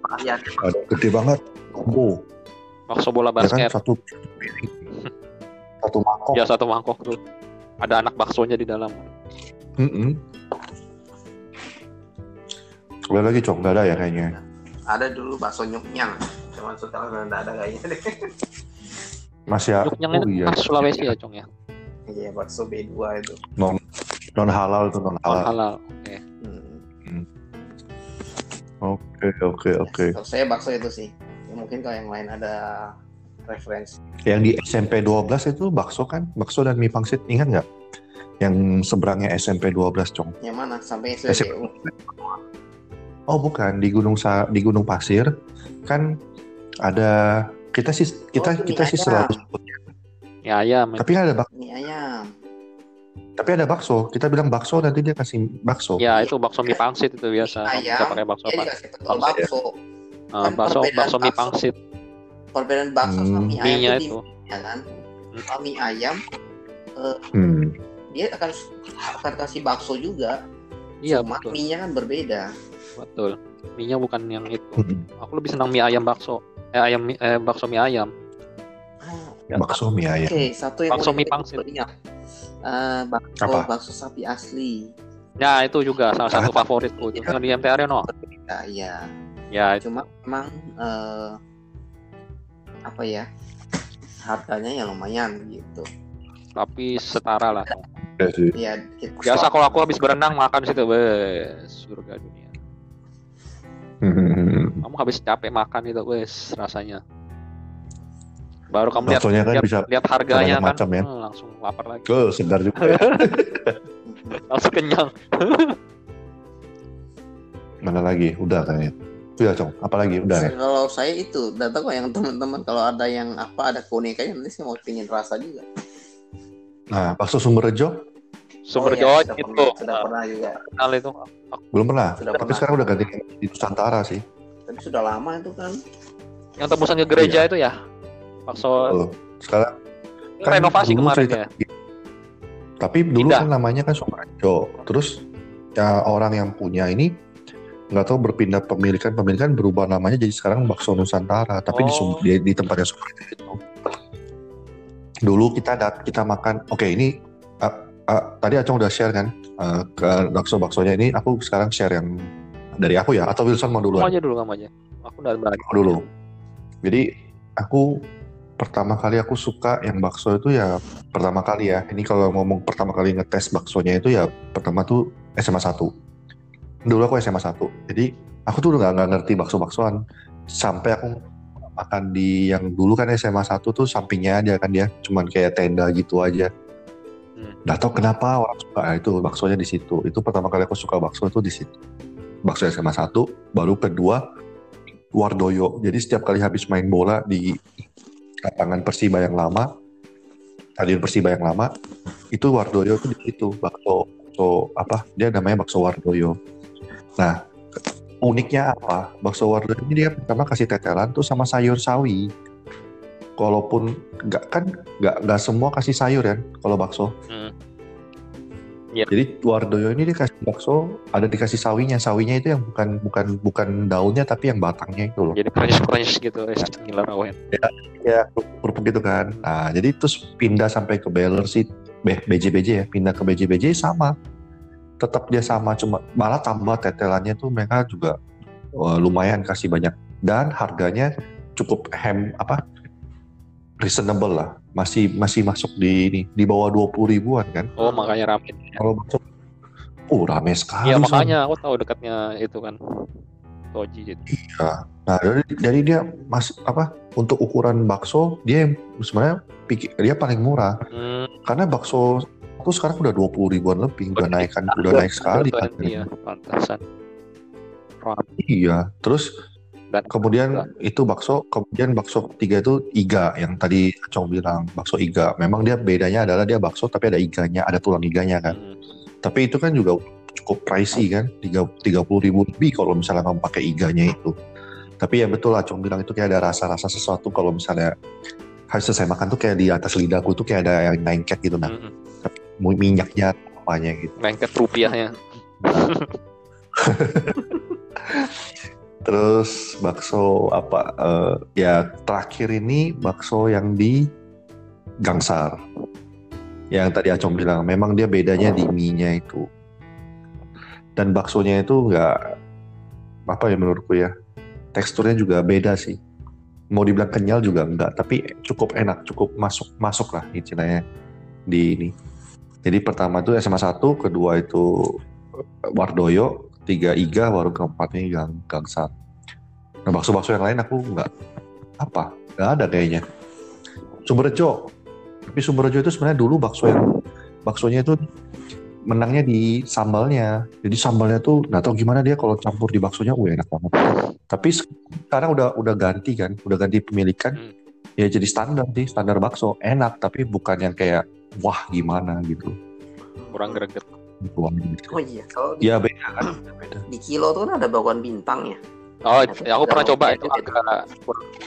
varian Ada gede banget, combo, Bakso bola ya kan basket. satu satu mangkok. Ya satu mangkok tuh. Ada anak baksonya di dalam. Mm-mm. Ada lagi cong, nggak ada ya kayaknya. ada dulu bakso nyuknyang cuman sekarang nggak ada kayaknya deh Masih ya, Yuknyang oh itu iya, khas Sulawesi ya, Cong ya. iya bakso B2 itu non non halal tuh non Non halal. halal. Oke. hmm. Oke oke oke. Kalau saya bakso itu sih ya, mungkin kalau yang lain ada referensi Yang di SMP 12 itu bakso kan, bakso dan mie pangsit ingat nggak? Yang seberangnya SMP 12 cong. yang mana sampai SPBU Oh bukan di Gunung Sa di Gunung Pasir kan ada kita sih kita Oh, kita mie sih ayam. selalu sebutnya. Ya ayam. Tapi ada bak mie ayam tapi ada bakso. Kita bilang bakso nanti dia kasih bakso. Ya itu bakso mie pangsit itu biasa. Mie Kita ayam, pakai bakso dia apa? dikasih Bakso, ya. bakso Ah, Kan bakso perbedaan bakso mie bakso. pangsit. perbedaan bakso sama Hmm. mie ayam itu itu. di ya kan kalau mie ayam Hmm. dia akan akan kasih bakso juga Iya cuma mie-nya kan berbeda Betul. Mie-nya bukan yang itu. Hmm. Aku lebih senang mie ayam bakso. Eh ayam mie- eh, bakso mie ayam. Ah, Ya, Bakso mie ayam. Oke, satu yang Bakso mie pangsit. Eh, bakso, Apa? bakso sapi asli. Ya itu juga salah satu favoritku. Itu yang di MTR no. Berbeda, ya. Ya itu. Cuma memang eh, apa ya harganya ya lumayan gitu Tapi setara lah. Ya sih. ya kita Biasa kalau aku habis berenang makan situ, wes surga dunia. Hmm. Kamu habis capek makan itu, wes rasanya. Baru kamu lihat kan lihat, bisa lihat harganya kan, macam ya. hmm, langsung lapar lagi, ke segar juga ya. langsung kenyang. Mana lagi? Udah kayaknya. Udah, Cong. Apalagi? Udah ya? kalau saya itu data kok yang teman-teman kalau ada yang apa ada keunikannya nanti saya mau pingin rasa juga Nah, bakso Sumberjo Sumber Oh, iya, Jawa sudah itu pernah, sudah pernah juga kenal itu. belum pernah. Sudah Tapi pernah. sekarang udah ganti di Nusantara sih. tapi sudah lama itu kan Yang tembusan ke gereja itu ya. Bakso Oh, sekarang ini renovasi dulu kemarin cerita- ya. Tapi dulu Pindah. kan namanya kan Sumberjo. Terus ya orang yang punya ini nggak tahu berpindah pemilikan pemilikan berubah namanya jadi sekarang bakso Nusantara tapi di, Oh. di, di tempatnya Sumberjo itu. Dulu kita dat kita makan. Oke ini ah, tadi Acong udah share kan ah, ke bakso baksonya ini. Aku sekarang share yang dari aku ya atau Wilson mau Kamu duluan? aja dulu kamu aja. Aku udah balik. Aku dulu. Jadi aku pertama kali aku suka yang bakso itu ya pertama kali ya. Ini kalau ngomong pertama kali ngetes baksonya itu ya pertama tuh SMA 1. Dulu aku SMA 1. Jadi aku tuh nggak nggak ngerti bakso-baksoan sampai aku makan di yang dulu kan SMA 1 tuh sampingnya aja kan dia cuman kayak tenda gitu aja. Hmm. Nggak tahu kenapa orang suka Nah, itu baksonya di situ. Itu pertama kali aku suka bakso itu di situ. Bakso SMA 1, baru kedua Wardoyo. Jadi setiap kali habis main bola di lapangan Persiba yang lama, stadion Persiba yang lama, itu Wardoyo itu di situ bakso, bakso apa? Dia namanya bakso Wardoyo. Nah, uniknya apa? Bakso Wardoyo ini dia pertama kasih tetelan tuh sama sayur sawi. Walaupun nggak kan nggak nggak semua kasih sayur ya kalau bakso. Hmm. Iya. Jadi Wardoyo ini dia kasih bakso ada dikasih sawinya. Sawinya itu yang bukan bukan bukan daunnya tapi yang batangnya itu loh. Jadi crunch crunch gitu, es ngiler awen. ya kerupuk gitu kan. Nah, jadi terus pindah sampai ke Beller sih, BJ-BJ ya, pindah ke BJ-BJ sama. Tetap dia sama, cuma malah tambah tetelannya tuh mereka juga wah, lumayan kasih banyak dan harganya cukup hem apa reasonable lah. Masih masih masuk di ini di bawah 20 ribuan kan. Oh makanya rame. Kalau bakso Oh rame sekali. Son. makanya aku tahu dekatnya itu kan. Toji gitu. Iya. Nah, dari, dari dia mas apa untuk ukuran bakso dia sebenarnya pikir dia paling murah Hmm, karena bakso aku sekarang udah 20 ribuan lebih udah naik kan udah naik sekali kan. Iya, pantasan. Rame. Iya. Terus Dan kemudian itu bakso kemudian bakso ketiga itu iga yang tadi Acong bilang bakso iga. Memang dia bedanya adalah dia bakso tapi ada iganya, ada tulang iganya kan. Hmm. Tapi itu kan juga cukup pricey kan, tiga tiga puluh ribu lebih kalau misalnya kamu pakai iganya itu. Tapi ya betul lah, Acong bilang itu kayak ada rasa-rasa sesuatu kalau misalnya habis selesai makan tuh kayak di atas lidahku tuh kayak ada yang lengket gitu nah, Hmm. minyaknya apanya gitu. Lengket rupiahnya. Terus bakso apa? eh, ya terakhir ini bakso yang di Gangsar. Yang tadi Acong bilang, memang dia bedanya di mie-nya itu. Dan baksonya itu nggak apa ya menurutku ya, teksturnya juga beda sih. Mau dibilang kenyal juga enggak, tapi cukup enak, cukup masuk masuk lah istilahnya di ini. Jadi pertama itu SMA 1, kedua itu Wardoyo, tiga Iga, baru keempatnya Gang Gangsar. Nah bakso-bakso yang lain aku nggak apa, nggak ada kayaknya. Sumberjo, tapi Sumberjo itu sebenarnya dulu bakso yang baksonya itu menangnya di sambalnya. Jadi sambalnya tuh nggak tahu gimana dia kalau campur di baksonya, wah enak banget. Tapi sekarang udah udah ganti kan, udah ganti pemilikan. Hmm. Ya jadi standar sih, standar bakso enak, tapi bukan yang kayak wah gimana gitu. Kurang greget. Oh iya kalau di, Ya beda kan, beda. di kilo tuh kan ada bakwan bintang ya Oh, ya aku pernah coba itu agak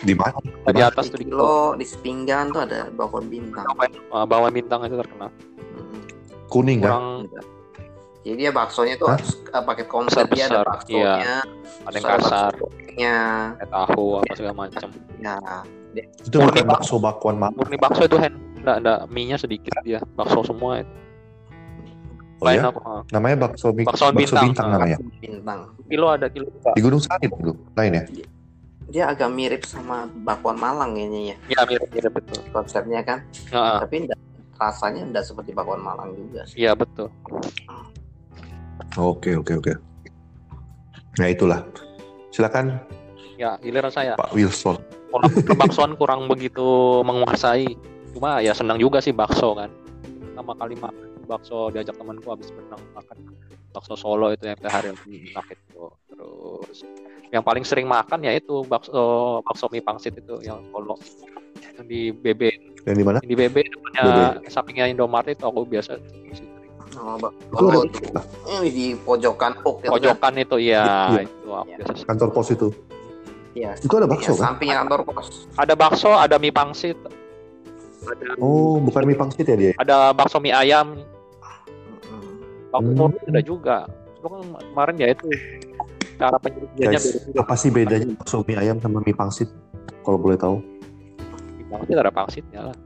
Di mana? di atas tuh di di kilo di sepinggan tuh ada bakwan bintang uh, bawah bintang itu terkenal. Hmm. Kuning kan? Kurang jadi dia baksonya tuh Hah? harus uh, pakai konsep dia ada baksonya ada yang ada kasar, kayak tahu apa segala macam. ya Itu Murni bakso. bakwan mak. Murni bakso itu hen, enggak enggak mie-nya sedikit dia, bakso semua itu. Oh Lain ya? uh, Namanya bakso, Bakso bakso bintang. bintang, namanya. bintang kilo ada kilo. Di Gunung Sari dulu, lain ya? dia agak mirip sama bakwan Malang ini ya Ya mirip-mirip betul. konsepnya kan. Heeh. Tapi nggak- rasanya enggak seperti bakwan Malang juga sih. Iya betul. Oke oke oke. Nah itulah. Silakan Ya giliran saya. Pak Wilson. Kalau baksoan kurang begitu menguasai. Cuma ya senang juga sih bakso kan. Pertama kali makan bakso diajak temanku habis berenang makan bakso Solo itu yang hari lebih enak itu. Terus yang paling sering makan ya itu bakso bakso mie pangsit itu yang Solo yang di BB Yang di mana? di BB depannya sampingnya Indomaret itu aku biasa Oh, oh, ini di pojokan hook itu kan. pojokan itu ya Iya. itu aku biasa kantor pos itu. Iya. Itu ada bakso Iya, kan? samping kantor pos. ada bakso ada mie pangsit ada Oh, bukan mie pangsit ya dia? ada bakso mie ayam Bakso Hmm. Solo ada juga Itu kan kemarin ya itu cara penyajiannya beda apa sih bedanya bakso mie ayam sama mie pangsit? Kalau boleh tahu. mie pangsit ada pangsitnya lah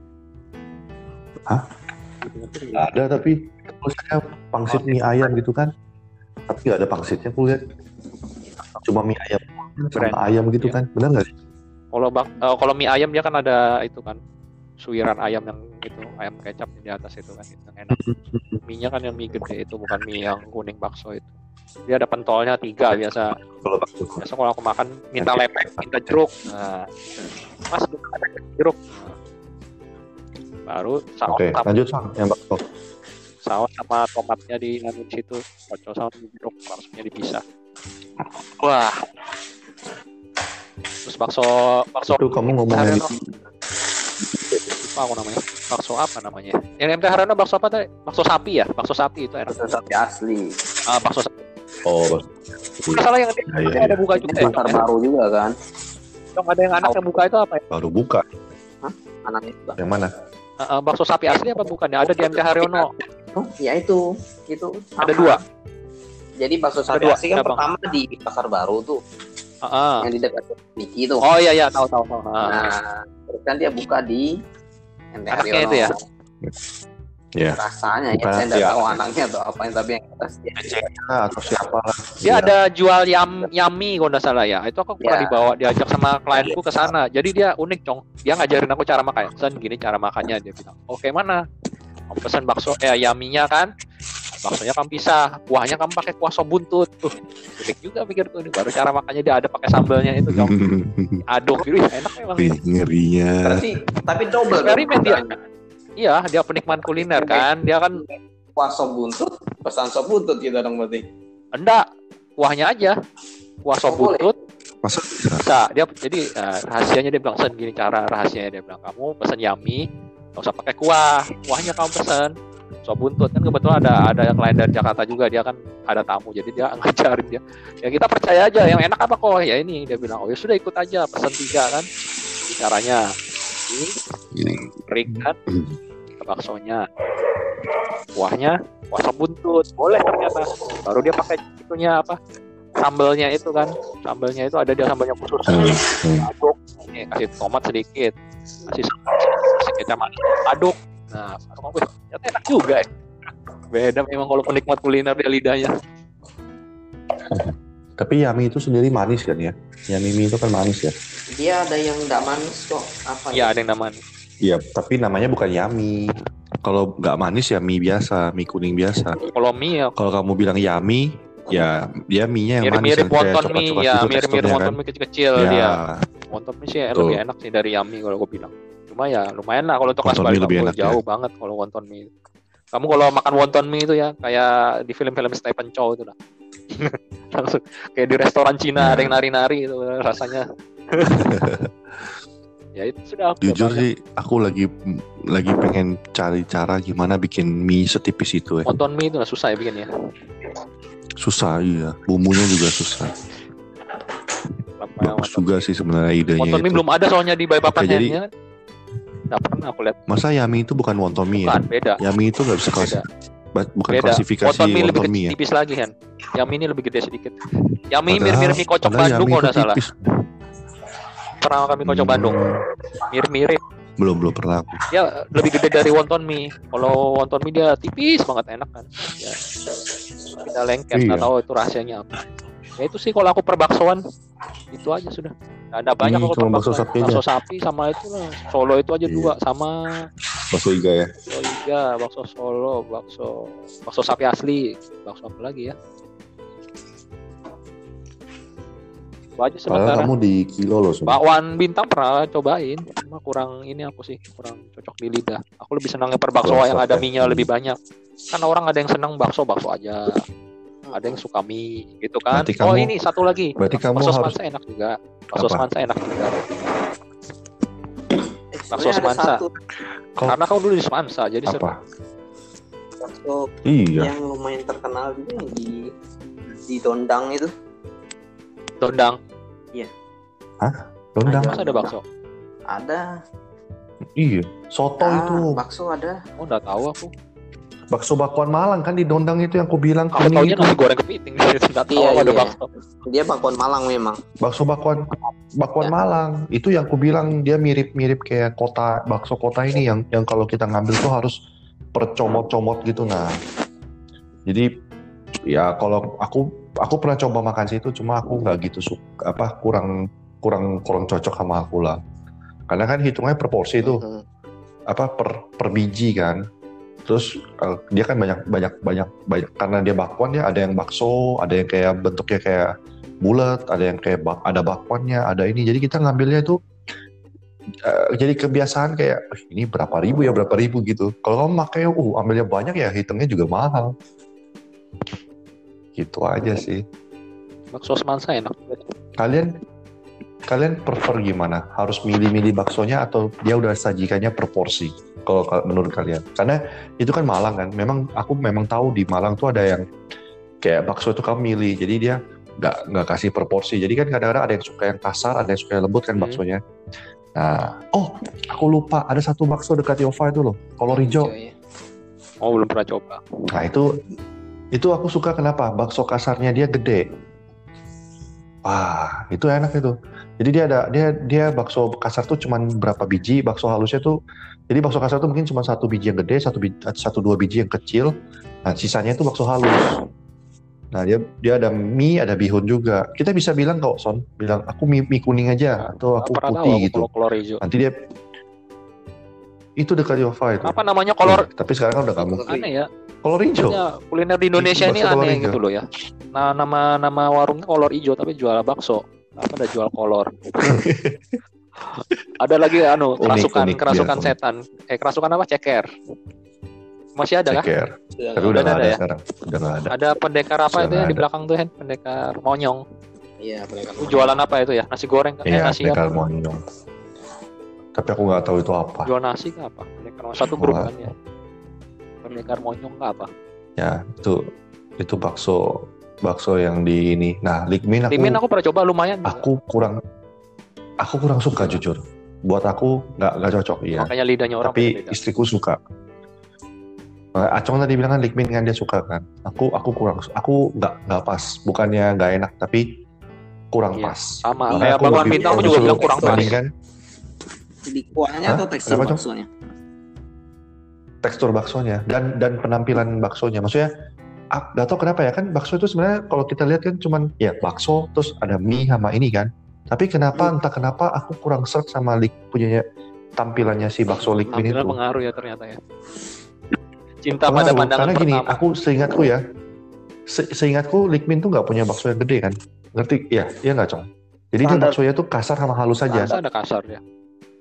Hah? Ada tapi tulisannya pangsit mie ayam gitu kan? Tapi nggak ada pangsitnya aku lihat. Cuma mie ayam sama Brand. ayam gitu Iya. kan? Benar nggak sih? kalau bak eh, kalau mie ayam dia kan ada itu kan suiran ayam yang itu ayam kecap di atas itu kan itu enak. Mie kan yang mie gede itu bukan mie yang kuning bakso itu. Dia ada pentolnya tiga biasa. Kalau bakso. biasa kalau aku makan minta lepek minta jeruk. Nah mas ada jeruk. Baru saus Oke, sama, lanjut sang yang bakso. saus sama tomatnya di di situ kocok sama jeruk langsungnya dipisah. Wah. Terus bakso bakso Itu kamu ngomongnya Lupa aku namanya bakso apa namanya yang MT Haryono bakso apa tadi bakso sapi ya bakso sapi itu enak Bakso sapi asli. ah bakso sapi Oh, bakso. Nggak salah yang di- Iya, iya, ada buka juga ya Pasar ya? baru juga kan. Cong, ada yang anak yang buka itu apa ya Baru buka. Anaknya juga. Yang mana? Ah, bakso sapi asli apa bukan ya ada di MT Haryono Oh, ya itu. Itu. sama. ada dua Jadi bakso sapi asli kan ya, Bang. pertama di pasar baru tuh, Ah, ah. yang di dekat Niki tuh. oh iya iya tahu tahu tahu Ah, ah. Nah, terus kan dia buka di NT Anaknya itu ya? Ya. Rasanya Bukan, ya, saya ya. tahu anaknya atau apa tapi yang atas dia. Ah, atau siapa lah. dia Iya. ada jual yam yami kalau nggak salah ya itu aku pernah Ya. dibawa diajak sama klienku ke sana jadi dia unik cong dia ngajarin aku cara makan sen gini cara makannya dia bilang oke mana kamu pesan bakso eh yaminya kan baksonya kamu pisah kuahnya kamu pakai kuah sop buntut. Tuh unik juga pikirku ini. Baru cara makannya dia ada pakai sambelnya itu cong aduk gitu ya enak memang ngerinya. Berarti tapi double. dong. Eksperimen dia. Iya dia penikmat kuliner kan. Dia kan Kuah sop buntut, pesan sop buntut gitu dong berarti. enggak kuahnya aja. Kuah sop buntut. Masa bisa? bisa dia jadi eh, rahasianya dia bilang sen gini cara rahasianya. Dia bilang kamu pesen yami nggak usah pakai kuah. Kuahnya kamu pesen sop buntut. Kan kebetulan ada ada yang lain dari Jakarta juga dia kan ada tamu jadi dia ngajarin dia. Ya kita percaya aja yang enak apa kok? Ya ini dia bilang oh ya sudah ikut aja pesen tiga kan. Ini caranya ini Ini. kering kan. Baksonya kuahnya kuah buntut. Boleh ternyata. Baru dia pakai itunya apa sambelnya itu kan. Sambelnya itu ada dia sambelnya khusus. Hmm, hmm. aduk. Nih, kasih tomat sedikit. Kasih sambal, kasih kecap aduk nah baru ngomong, "Wih, ternyata enak juga ya beda memang kalau penikmat kuliner dia lidahnya Tapi yami itu sendiri manis kan ya? Yami mie itu kan manis ya? Dia ada yang nggak manis kok. Apa ya ada yang namanya Iya, tapi namanya bukan yami. Kalau nggak manis ya mie biasa, mie kuning biasa. kalau mie ya Kalau kamu bilang yami, ya dia mie-nya yang manis mirip-mirip yang kayak wonton mie ya mirip-mirip teksturnya wonton kan. mie kecil-kecil Ya, dia wonton mie sih lebih enak sih dari yami kalau gue bilang cuma ya lumayan lah kalau untuk kelas balik lebih aku enak, ya. jauh banget kalau wonton mie kamu kalau makan wonton mie itu ya kayak di film-film Stephen Chow itu lah langsung kayak di restoran Cina Ya. ada yang nari-nari itu rasanya ya itu sudah aku Jujur sih, aku lagi lagi pengen cari cara gimana bikin mie setipis itu ya. wonton mie itu nggak susah ya bikinnya Susah iya, bumbunya juga susah. Bagus juga sih sebenarnya idenya wonton mie itu. belum ada soalnya di Balikpapan Oke, jadi- ya nggak pernah aku lihat. Masa yami itu bukan wonton mie ya? bukan beda. Yami itu nggak bisa ba- bukan beda. klasifikasi wonton mie lebih wonton kecil mie ya. tipis lagi kan yami ini lebih gede sedikit. Yami mirip-mirip mie kocok Bandung kalau nggak salah. pernah makan mie kocok Hmm, Bandung mirip-mirip. Belum belum pernah aku. dia lebih gede dari wonton mie kalau wonton mie dia tipis banget enak kan? Ya. Kita lengket nggak Iya. tahu itu rahasianya apa ya itu sih kalau aku perbaksoan itu aja sudah. Nggak ada banyak Ih, kalau cuma bakso sapi bakso sapi sama itu lah. Solo itu aja Iya. dua sama bakso iga ya? Bakso iga bakso solo bakso bakso sapi asli. Bakso apa lagi ya? Itu aja sementara. kamu di kilo loh Sob. bakwan bintang pernah cobain cuma kurang ini aku sih kurang cocok di lidah. Aku lebih senangnya perbakso yang ada ya. nya lebih banyak. Kan orang ada yang senang bakso bakso aja ada yang suka mie gitu kan Berarti oh kamu- ini satu lagi berarti kamu bakso harus- semansa enak juga bakso Apa? semansa enak juga Eh, Bakso ada Kau- karena kau dulu di semansa jadi seru. apa bakso iya yang lumayan terkenal juga yang di di Dondang itu. dondang Dondang. masa ada bakso Ada. Iya. Soto Ah, itu. bakso ada. oh nggak tahu aku Bakso bakwan Malang kan di Dondang itu yang aku bilang aku kuning taunya itu. nasi goreng kepiting Iya, ada iya. bakso Dia bakwan Malang memang. Bakso bakwan bakwan Ya. Malang. Itu yang aku bilang dia mirip-mirip kayak kota bakso kota ini yang yang kalau kita ngambil tuh harus percomot-comot gitu nah. Jadi ya kalau aku aku pernah coba makan situ cuma aku nggak gitu suka apa kurang kurang kurang cocok sama aku lah. Karena kan hitungnya per porsi itu. Mhm. apa per per biji kan terus eh, dia kan banyak banyak banyak banyak karena dia bakwan ya ada yang bakso ada yang kayak bentuknya kayak bulat ada yang kayak bak, ada bakwannya ada ini. Jadi kita ngambilnya itu eh, jadi kebiasaan kayak "Eh, ini berapa ribu ya berapa ribu gitu. Kalau kamu pakai uh ambilnya banyak ya hitungnya juga mahal. Gitu aja sih. Bakso semansa enak. Kalian kalian prefer gimana? Harus milih-milih baksonya atau dia udah sajikannya per porsi? Kalau kal- menurut kalian, karena itu kan Malang kan. Memang aku memang tahu di Malang tuh ada yang kayak bakso itu kamu milih, jadi dia nggak nggak kasih per porsi. Jadi kan kadang-kadang ada yang suka yang kasar, ada yang suka yang lembut kan Hmm. baksonya. Nah, oh aku lupa ada satu bakso dekat Yova itu loh, kolor hijau. Iya, iya. oh belum pernah coba Nah itu itu aku suka kenapa? Bakso kasarnya dia gede. Wah itu enak itu. Jadi dia ada dia dia bakso kasar tuh cuman berapa biji, bakso halusnya tuh jadi bakso kasar tuh mungkin cuma satu biji yang gede, satu biji, satu dua biji yang kecil. Nah sisanya itu bakso halus. Nah dia dia ada mie, ada bihun juga. Kita bisa bilang kok Son, bilang aku mie, mie kuning aja atau aku pernah tahu putih gitu. kalau kolor hijau Nanti dia itu dekat Yova itu. apa namanya kolor Ih, tapi sekarang kan udah kamu aneh ya kolor hijau. Kuliner di Indonesia ini aneh hijau. gitu loh ya. Nah, nama nama warungnya kolor hijau tapi jual bakso. Apa ada jual kolor? ada lagi anu Unik, kerasukan unik, kerasukan biar unik. setan. Eh kerasukan apa? Ceker. Masih ada kah? Ceker. Sudah Tapi nggak udah Udah nggak ada ada ya? sekarang. Udah nggak ada. Ada pendekar apa Sudah itu ya nggak di belakang tuh Hen? Pendekar monyong. Iya, mereka Itu jualan apa itu ya? Nasi goreng kan? Eh, Iya, nasi pendekar apa? monyong. Tapi aku nggak tahu itu apa. Jual nasi kah apa? Pendekar monyong. satu grup kan ya. Pendekar monyong kah apa? Ya itu itu bakso bakso yang di ini. Nah, likmin aku Timin aku pernah coba lumayan. juga. aku kurang aku kurang suka jujur. Buat aku nggak nggak cocok iya. Makanya lidahnya orang Tapi beda. istriku suka. Nah, Acong tadi bilang kan likmin kan dia suka kan. Aku aku kurang aku nggak nggak pas. Bukannya nggak enak tapi kurang Iya, pas. sama. Kayak aku bintang aku juga bilang kurang pas. bandingkan di kuahnya atau tekstur baksonya? tekstur baksonya dan dan penampilan baksonya. Maksudnya nggak tahu kenapa ya kan bakso itu sebenarnya kalau kita lihat kan cuman ya bakso terus ada mie sama ini kan. Tapi kenapa Hmm. entah kenapa aku kurang serk sama lik punyanya tampilannya si bakso likmin Tampilan itu. pengaruh ya ternyata ya. Cinta pada Pengaruh. pandangan Karena gini, pertama. aku seingatku ya, se- seingatku Likmin tuh nggak punya bakso yang gede kan? Ngerti? Iya, iya nggak cong. Jadi dia Standar. baksonya tuh kasar sama halus saja. Ada kasar ya.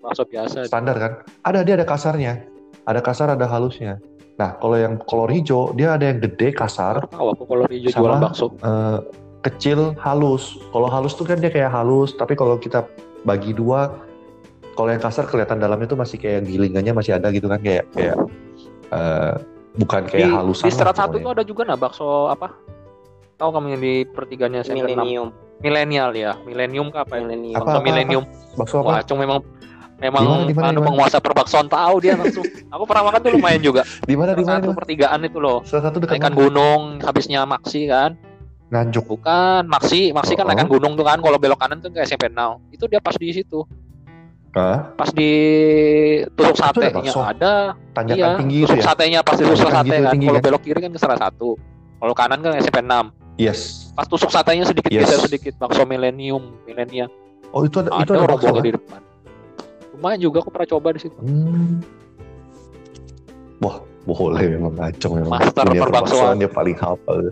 Bakso biasa. Standar kan? Ada dia ada kasarnya, ada kasar ada halusnya. Nah kalau yang kolor hijau dia ada yang gede kasar, tahu aku kalau hijau Sama- jualan bakso. eh, kecil halus. Kalau halus tuh kan dia kayak halus, tapi kalau kita bagi dua, kalau yang kasar kelihatan dalamnya tuh masih kayak gilingannya masih ada gitu kan kayak kayak eh, bukan Di, kayak halusan. di serat lah satu itu pokoknya. ada juga nah bakso apa? Tahu kamu yang di pertiganya saya Millennium. Milenial ya. Millennium kah apa ya? Millennium. Apa, Bakso apa, milenium. Bakso Wah, apa? Cung memang memang Di mana, di mana, anu di mana? penguasa perbaksoan tahu dia langsung. aku pernah makan tuh lumayan juga. Di mana di mana? satu pertigaan itu loh. Salah satu dekat mana? gunung, habisnya Maksi kan? Nganjuk. Bukan, Maksi, Maksi kan Oh. naikan gunung tuh kan. Kalau belok kanan tuh ke SMP Now. Itu dia pas di situ. Hah? Pas di tusuk ada satenya ada. Tanjakan Iya, tinggi itu tusuk ya? satenya pas di tusuk sate gitu kan. Kalau kan? belok kiri kan ke salah satu. Kalau kanan kan SMP 6. Yes. Pas tusuk satenya sedikit Yes. geser sedikit bakso milenium, milenium. Oh itu ada, itu Ada ada bakso rombongnya kan? di depan. Lumayan juga aku pernah coba di situ. Hmm. Wah, boleh memang ngacong memang. Master Dunia dia paling hafal.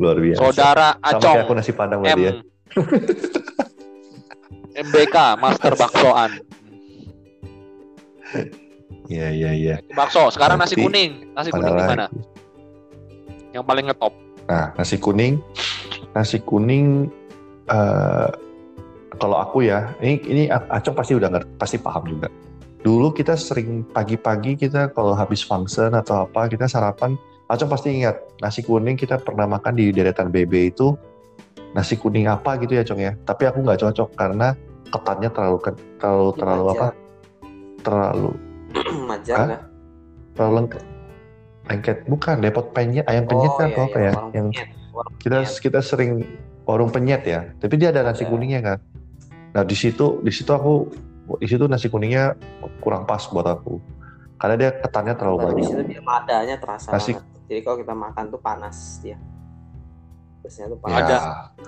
Luar biasa. Saudara Sama kayak aku Acong nasi padang M. berarti ya. MBK Master Baksoan. Iya, iya, iya. Bakso, sekarang nasi Nanti kuning. Nasi kuning gimana? lagi. Yang paling ngetop. Nah, nasi kuning, nasi kuning eh kalau aku ya, ini ini Acong pasti udah ngerti, pasti paham juga. Dulu kita sering pagi-pagi kita kalau habis function atau apa kita sarapan, Acong pasti ingat nasi kuning kita pernah makan di deretan BB itu nasi kuning apa gitu ya Cong ya. Tapi aku nggak cocok karena ketannya terlalu terlalu terlalu apa? Terlalu Majar nggak? terlalu lengket. Lengket bukan depot penyet ayam penyet Oh, kan iya, atau apa iya, ya? warung Yang penyet, kita penyet. kita sering warung penyet ya tapi dia ada nasi Ada. kuningnya kan nah di situ di situ aku di situ nasi kuningnya kurang pas buat aku karena dia ketannya terlalu Baru di banyak situ dia ladanya terasa Nasi- banget. Jadi kalau kita makan tuh panas dia. Terusnya tuh ya, panas. Ada.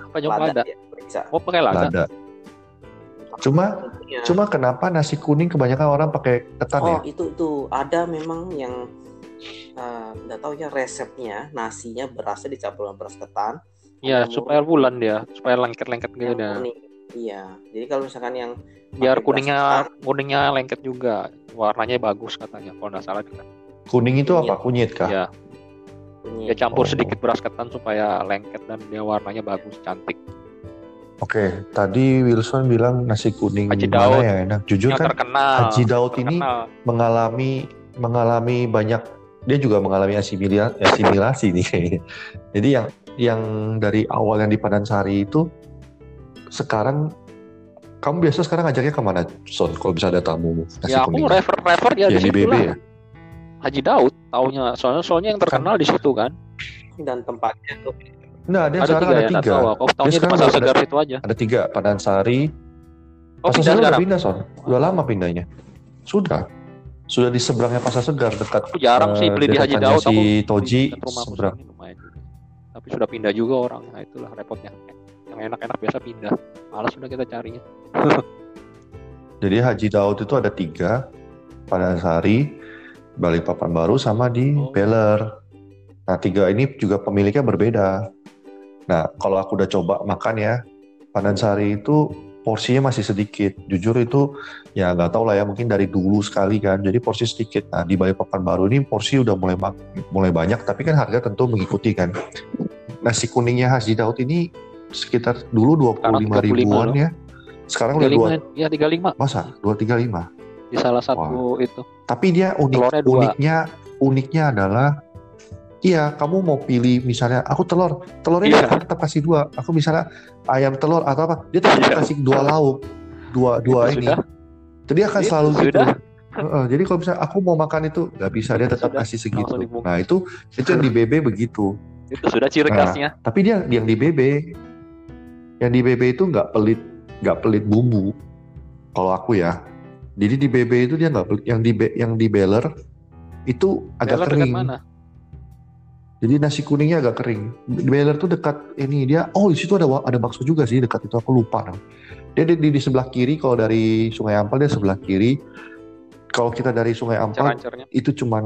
Apa nyoba ada? Oh pakai lada. lada cuma Tentunya. cuma kenapa nasi kuning kebanyakan orang pakai ketan ya Oh itu tuh ada memang yang eh, nggak tahu ya resepnya nasinya berasnya dicampur dengan beras ketan. Iya, Yang supaya bulan dia, supaya lengket-lengket gitu yang dah. kuning. Iya. Jadi kalau misalkan yang Biar kuningnya kuningnya lengket juga. Warnanya bagus katanya kalau nggak salah kan. kuning itu apa kunyit kah Iya, kunyit. dia campur Oh. sedikit beras ketan supaya lengket dan dia warnanya bagus, cantik. oke tadi Wilson bilang nasi kuning Haji mana Daud. yang enak jujur Yang kan terkenal. Haji Daud ini terkenal. mengalami mengalami banyak dia juga mengalami asimila- asimilasi nih kayaknya. Jadi yang yang dari awal yang di Padansari itu sekarang kamu biasa sekarang ngajaknya ke mana Son kalau bisa ada tamu nasi Ya aku kuning refer refer ya di yang di situ BB lah. ya Haji Daud taunya soalnya soalnya yang terkenal di situ kan. dan tempatnya tuh Nah dia ada sekarang tiga ada ya, tiga tahu. Aku taunya di sekarang pasar udah segar ada- itu aja. ada tiga Padansari Oh Pasar pindah Segar udah sekarang. pindah Son udah lama pindahnya sudah sudah di seberangnya Pasar Segar dekat Aku jarang sih eh, beli di Haji Daud. si Aku Toji seberang. Tapi sudah pindah juga orang. Nah itulah repotnya. Yang enak-enak biasa pindah. Malas sudah kita carinya. Jadi Haji Daud itu ada tiga, Padansari, Balikpapan Baru, sama di Oh. Beler. Nah tiga ini juga pemiliknya berbeda. Nah kalau aku udah coba makan ya, Padansari itu porsinya masih sedikit. Jujur itu ya nggak tahu lah ya mungkin dari dulu sekali kan. Jadi porsi sedikit. Nah di Balikpapan Baru ini porsi udah mulai mulai banyak, tapi kan harga tentu mengikuti kan. Nasi kuningnya Haji Daud ini sekitar dulu 25 Sekarang 35 ribuan loh. ya. Sekarang udah dua 35 ya 35 Masa? 235? di salah satu itu. Tapi dia unik, uniknya uniknya adalah Iya, kamu mau pilih misalnya aku telur, telurnya Iya. dia tetap kasih dua. Aku misalnya ayam telur atau apa, dia tetap Iya. kasih dua lauk, dua dua Itu ini. sudah. Jadi akan Itu selalu gitu. sudah. Heeh, jadi kalau misalnya aku mau makan itu nggak bisa, dia tetap sudah. kasih segitu. Nah itu itu yang di BB begitu. Itu sudah ciri Nah. khasnya. Tapi dia yang di BB, yang di BB itu nggak pelit, nggak pelit bumbu. Kalau aku ya, jadi di BB itu dia nggak pelit. Yang di yang di Beler itu agak Beler kering. mana? Jadi nasi kuningnya agak kering. Di Beler tuh dekat ini dia. Oh di situ ada ada bakso juga sih dekat itu aku lupa. Nam. Dia di, di, di sebelah kiri kalau dari Sungai Ampel dia sebelah kiri. Kalau kita dari Sungai Ampel itu cuman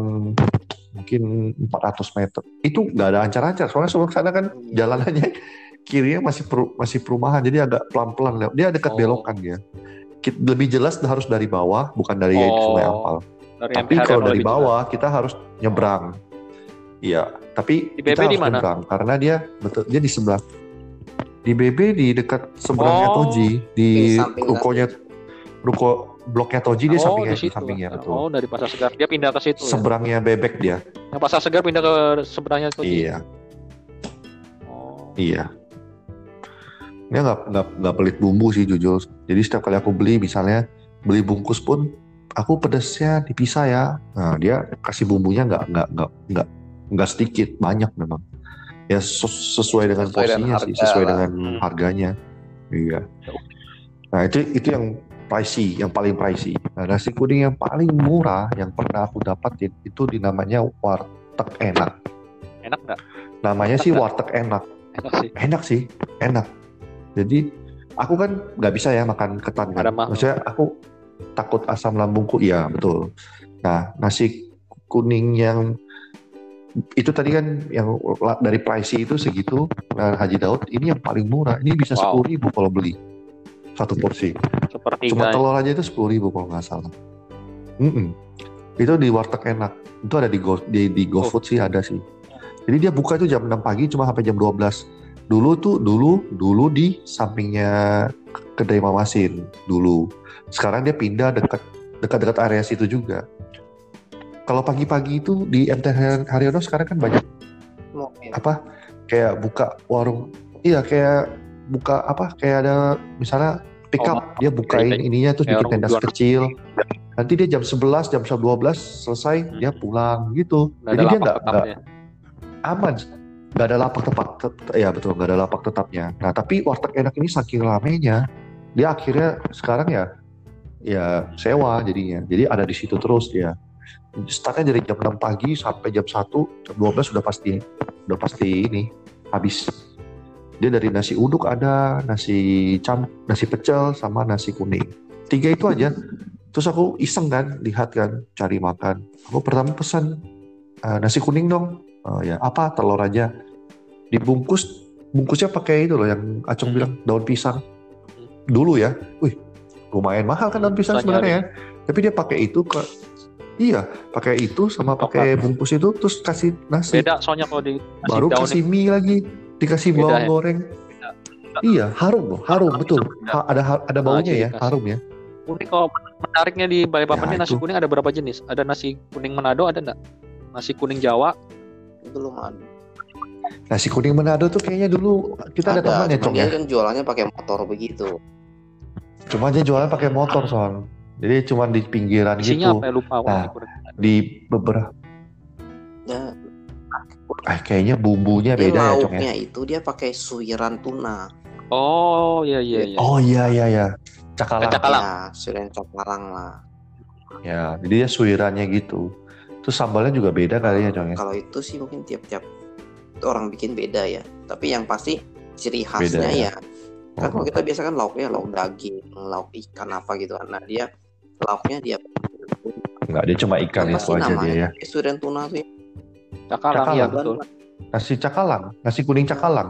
mungkin 400 meter. Itu nggak ada ancar-ancar. Soalnya sebelah sana kan jalanannya kirinya masih peru- masih perumahan. Jadi agak pelan-pelan lewat. Dia dekat Oh. belokan dia. Ki- Lebih jelas harus dari bawah, bukan dari Oh. Sungai Ampel. Dari Tapi kalau yang dari bawah kita harus nyebrang. Iya, tapi Di kita BB di harus mana? nyebrang karena dia betul dia di sebelah. Di BB di dekat seberangnya Oh. Toji, di Di rukonya ruko bloknya Toji dia oh, sampingnya di sampingnya betul. Oh, dari pasar segar. Dia pindah ke situ. ya? Seberangnya bebek dia. Yang pasar segar pindah ke seberangnya itu. Iya, Oh. iya. Dia nggak nggak nggak pelit bumbu sih jujur. Jadi setiap kali aku beli misalnya beli bungkus pun aku pedasnya dipisah ya. Nah dia kasih bumbunya nggak nggak nggak nggak nggak sedikit banyak memang. Ya ses- sesuai dengan Sesuai dengan porsinya sih, harga sesuai lah. dengan Hmm. harganya. Iya. Nah itu itu yang pricey, yang paling pricey. Nah nasi kuning yang paling murah yang pernah aku dapatin itu dinamanya warteg enak. Enak nggak? Namanya Enak sih warteg enak. enak sih enak sih enak jadi aku kan nggak bisa ya makan ketan kan. Maksudnya aku takut asam lambungku iya betul. Nah nasi kuning yang itu tadi kan yang dari pricey itu segitu nah, Haji Daud ini yang paling murah. Ini bisa Wow. sepuluh ribu kalau beli. Satu porsi. Seperti cuma telur aja itu sepuluh ribu kalau nggak salah. Mm-mm. itu di warteg enak. Itu ada di Go, di, di Oh. GoFood sih ada sih. Jadi dia buka itu jam 6 pagi cuma sampai jam 12 dulu tuh dulu dulu di sampingnya kedai Mamasin dulu. Sekarang dia pindah dekat dekat-dekat area situ juga. Kalau pagi-pagi itu di MT Haryono sekarang kan banyak Mungkin. apa kayak buka warung iya kayak buka apa kayak ada misalnya pick up Oh, dia bukain ininya terus bikin tenda kecil. Nanti dia jam 11 jam 12 selesai Hmm. dia pulang gitu. Ada jadi dia nggak aman nggak ada lapak tepat tet- ya betul nggak ada lapak tetapnya. Nah tapi warteg enak ini saking ramenya dia akhirnya sekarang ya ya sewa jadinya. Jadi ada di situ terus dia. Startnya dari jam 6 pagi sampai jam 1 jam 12 sudah pasti udah pasti ini habis. Dia dari nasi uduk ada nasi cam nasi pecel sama nasi kuning. Tiga itu aja. Terus aku iseng kan lihat kan cari makan. Aku pertama pesan "Eh, nasi kuning dong. Oh ya apa telur aja dibungkus bungkusnya pakai itu loh yang Acung Hmm. bilang daun pisang. Dulu ya wih lumayan mahal kan daun pisang sebenarnya ya. Tapi dia pakai itu ke iya pakai itu sama pakai bungkus itu terus kasih nasi. Beda soalnya kalau di nasi baru daun kasih mie lagi dikasih Beda bawang ya? goreng. Iya harum loh harum betul. Ha- ada ada baunya ciri ya harum ya. Kuning kalau menariknya di Balikpapan Ya, ini nasi itu. kuning ada berapa jenis? Ada nasi kuning Manado ada nggak? Nasi kuning Jawa? Belum ada. Nasi kuning Manado tuh kayaknya dulu kita ada, teman ya cuma Cong ya? kan jualannya pakai motor begitu. cuma dia jualan pakai motor soal jadi cuma di pinggiran isinya gitu. apa ya? Lupa Nah. di beberapa Ya, eh kayaknya bumbunya dia beda ya Cong ya? itu dia pakai suiran tuna. oh iya iya iya. Oh iya iya iya. Cakalang. Cakalang. Ya, suiran caparang lah. ya jadi dia suirannya gitu. Terus sambalnya juga beda kali ya Cong ya? Kalau itu sih mungkin tiap-tiap orang bikin beda ya. Tapi yang pasti ciri Beda khasnya ya. ya. Kan Oh. kalau kita biasa kan lauknya lauk daging, lauk ikan apa gitu kan. Nah dia lauknya dia Enggak, dia cuma ikan apa itu sih aja dia ya. Suiran tuna tuh. ya. cakalang Cakalang. betul Nasi cakalang, nasi kuning cakalang.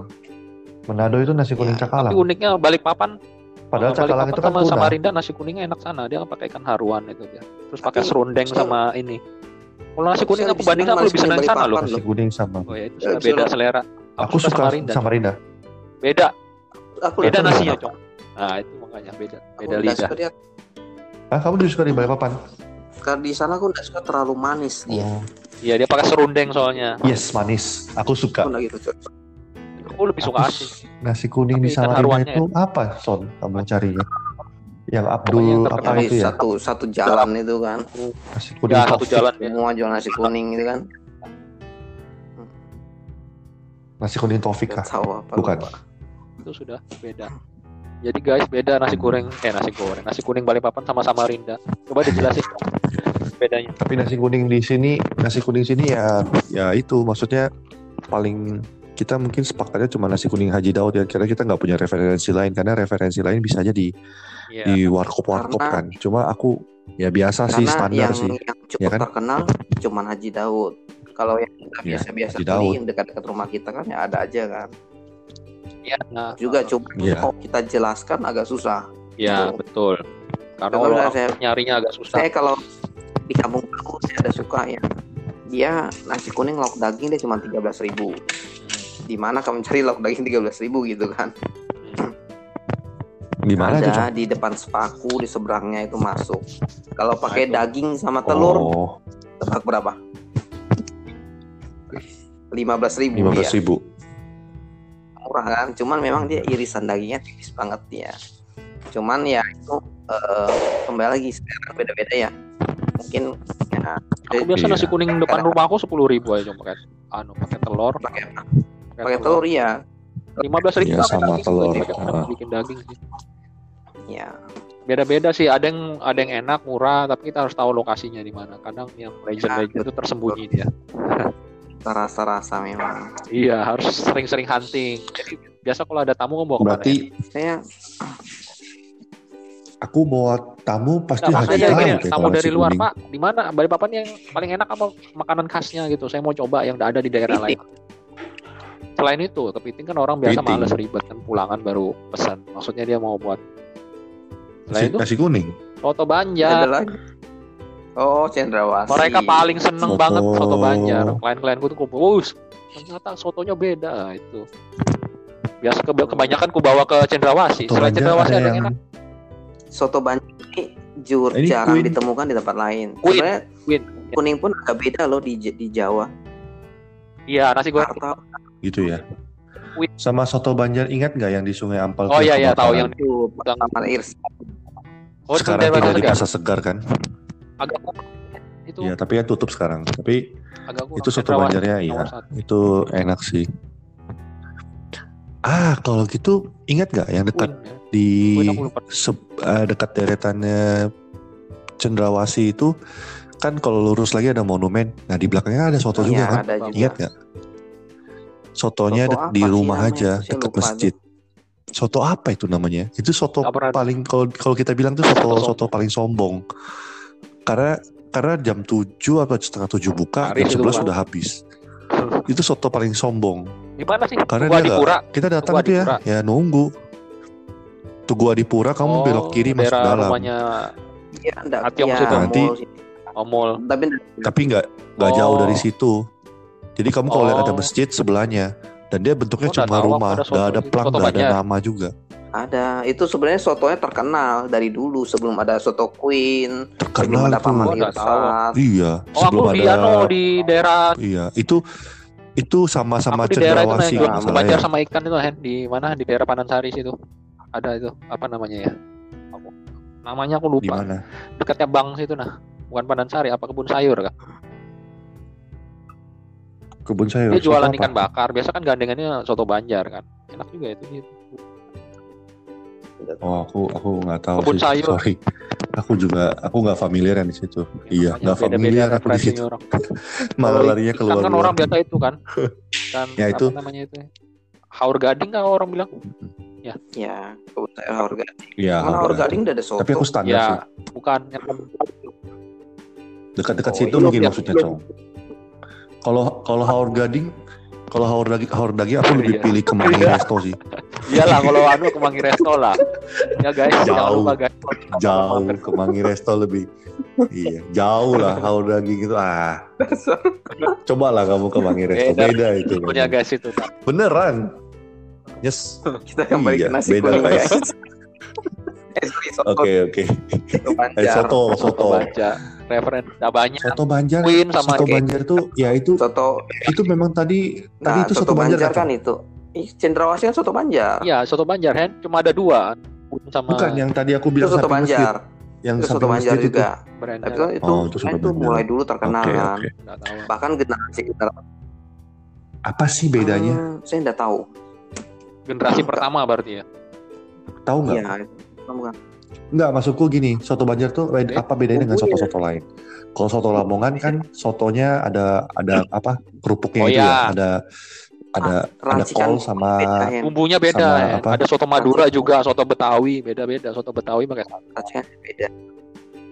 Manado itu nasi kuning Ya, cakalang. tapi uniknya Balikpapan Padahal kalau cakalang itu kan sama tuna. Samarinda nasi kuningnya enak sana dia pakai ikan haruan itu dia terus pakai serundeng sama ini kalau nasi kuning aku senang aku lebih kuning sana loh. Nasi kuning sama. oh ya itu Ya, sudah bisa beda loh. selera Aku suka Samarinda Samarinda. beda Aku beda nasinya cong nah itu makanya beda aku beda nggak lidah dia Ah, kamu juga suka di Balikpapan? karena di sana aku nggak suka terlalu manis dia. Oh. iya dia pakai serundeng soalnya Yes, manis. Aku suka. Aku gitu aku lebih suka Aku asin nasi kuning di Tapi Samarinda haruannya itu apa, Son? Kamu carinya? Yang Abdul yang apa itu ya? satu satu jalan itu kan. Nasi kuning ya satu jalan ya Semua jual nasi kuning gitu kan. Nasi kuning taufik kah? apa. Bukan. lupa. itu sudah beda jadi guys beda nasi goreng eh nasi goreng nasi kuning Balikpapan sama Samarinda coba dijelasin bedanya Tapi nasi kuning di sini, nasi kuning sini ya ya itu maksudnya paling kita mungkin sepakatnya cuma nasi kuning Haji Daud ya karena kita nggak punya referensi lain karena referensi lain bisa aja di Iya. di warkop warkop kan cuma aku ya biasa sih standar yang, sih yang cukup Ya kan? terkenal cuman Haji Daud. Kalau yang kita Ya, biasa-biasa Daud. yang dekat-dekat rumah kita kan ya ada aja kan. Iya, nah, Juga cuma Iya. kalau kita jelaskan agak susah. ya betul karena Kalau saya- nyarinya agak susah Saya kalau di kampung aku saya ada suka ya. Dia nasi kuning lauk daging dia cuma 13.000 Di mana kamu cari lauk daging 13.000 gitu kan? gimana tuh ada Cong? di depan sepaku di seberangnya itu masuk. Kalau pakai Nah, daging sama telur oh tebak berapa? 15.000 lima ya. belas ribu murah kan cuman memang dia irisan dagingnya tipis banget ya cuman ya itu eh, kembali lagi selera beda-beda ya mungkin ya aku biasa Iya. nasi kuning depan rumah aku sepuluh ribu aja cuma pakai anu pakai telur pakai pakai telur ya lima belas ribu Iya, sama telur. Ah. bikin daging sih ya beda-beda sih ada yang ada yang enak murah tapi kita harus tahu lokasinya di mana kadang yang legend legend Nah, itu tersembunyi dia rasa-rasa memang. Iya, harus sering-sering hunting. Jadi biasa kalau ada tamu kan bawa ke mana Berarti ya? Saya aku bawa tamu pasti Nggak, harus tahu gini, tamu kalau dari luar kuning. Pak, di mana Balikpapan yang paling enak apa makanan khasnya gitu? Saya mau coba yang ada di daerah lain. Selain itu, kepiting kan orang biasa Kepiting. males ribet kan pulangan baru pesan. Maksudnya dia mau buat Nasi, Selain itu, nasi kuning. soto ada Banjar. lagi. Oh, Cendrawasih. Mereka paling seneng Soto. banget soto Banjar. Klien-klienku tuh kumpul, "Wuss, ternyata sotonya beda itu." Biasa ke- kebanyakan ku bawa ke Cendrawasih. Soto Selain Banjar Cendrawasih ada yang yang enak. soto Banjar ini jur Ini jarang Queen. ditemukan di tempat lain. Queen. Sebenarnya Queen. kuning pun agak beda loh di di Jawa. Iya, nasi goreng. Gitu ya. Sama soto Banjar ingat nggak yang di Sungai Ampel? Oh iya iya tahu yang itu Taman Irsa. Oh, Sekarang tidak di Segar. pasar segar kan? agak itu Iya, tapi ya tutup sekarang. Tapi agak kurang. itu soto Banjarnya iya. itu enak sih. Ah, kalau gitu ingat nggak yang dekat Queen, ya. di lupa. seb- eh, dekat deretannya Cendrawasih itu kan kalau lurus lagi ada monumen. Nah di belakangnya ada soto juga Iya, kan? ada juga. Ingat nggak? Sotonya Soto di rumah namanya? aja Saya dekat masjid. Soto apa itu namanya? Itu soto paling kalau kalau kita bilang tuh soto Soto soto paling sombong. Karena karena jam 7 atau setengah 7 buka, Laris jam itu, 11 Bang. sudah habis. Itu soto paling sombong. Di mana sih? Karena Gua dia Pura. Kita datang tuh ya, ya nunggu. Tugu Adipura kamu Oh, belok kiri masuk dalam. rumahnya Iya, enggak. Ationg ya, situ. Nanti-. Omol. Tapi Tapi nggak nggak Oh. jauh dari situ. Jadi kamu kalau lihat ada Oh. masjid sebelahnya dan dia bentuknya Oh, cuma rumah, ada nggak ada plang, nggak ada nama juga. ada. Itu sebenarnya sotonya terkenal dari dulu sebelum ada soto Queen, sebelum Terkenal ada itu. Paman. Irsat. Iya, Oh, sebelum aku di ada anu di daerah Iya, itu itu sama-sama aku di daerah itu cendrawasih Banjar ya. sama ikan itu Hen di mana di daerah Panansari situ. Ada itu apa namanya ya? Aku namanya aku Di lupa. mana? Dekatnya Bang situ nah. Bukan Panansari, apa kebun sayur kan? Kebun sayur. Dia jualan Soto ikan apa? bakar. Biasa kan gandengannya soto Banjar kan. Enak juga itu gitu. Oh, aku aku nggak tahu Kebun sih. sayur. Sorry. Aku juga aku nggak familiar di situ. Iya, Makanya nggak familiar aku di situ. orang. Malah Kalau larinya keluar. kan orang biasa itu kan. Dan Ya, itu. apa namanya itu? Haur gading kan orang bilang. Ya, kebun sayur Haur Gading. Iya, Mana Haur Haur Gading. Udah ada soto. Tapi aku standar sih. Ya, bukan yang Dekat-dekat Oh, situ iya, mungkin iya. maksudnya, Cong. Kalau kalau Haur Gading, kalau Haur Daging, Haur Daging aku lebih Iya. pilih ke Mangi Iya. Resto sih. Iyalah kalau anu ke Mangi Resto lah. Ya guys, Jauh. lupa guys. Jauh ke Mangi Resto lebih. Iya, jauh lah Haur Daging itu. Ah, cobalah kamu ke Mangi Resto. Beda. Beda itu. Punya guys itu. Beneran. Yes. Kita kembali Iya, ke nasi beda, kuning guys. Oke, oke. Eh, Banjar. soto, Soto soto. Referen nah, banyak. Soto Banjar. Queen sama Soto. Banjar itu ya itu Soto, itu memang tadi tadi nah, itu soto, soto Banjar, Banjar kan? kan itu. Ih, Cendrawasih kan soto Banjar. Iya, soto Banjar Hen. Cuma ada dua. Sama Bukan yang tadi aku itu bilang soto samping masjid. Banjar. Yang Itu soto Banjar itu. juga. kan itu, Oh, itu soto sebenarnya itu Banjar. mulai dulu terkenal Oke, kan. tahu. Bahkan generasi generasi Apa sih bedanya? Hmm, saya nggak tahu. Generasi pertama berarti ya. Tahu nggak? Iya. bukan. Nggak, maksudku gini, soto Banjar tuh beda- apa bedanya dengan iya. soto-soto lain? Kalau soto Lamongan kan sotonya ada ada apa kerupuknya Oh, itu iya. ya, ada ada ada Rancikan kol sama. Bumbunya beda Sama Hen. apa? Ada soto Madura juga, soto Betawi, beda-beda. Soto Betawi pakai Racikan beda.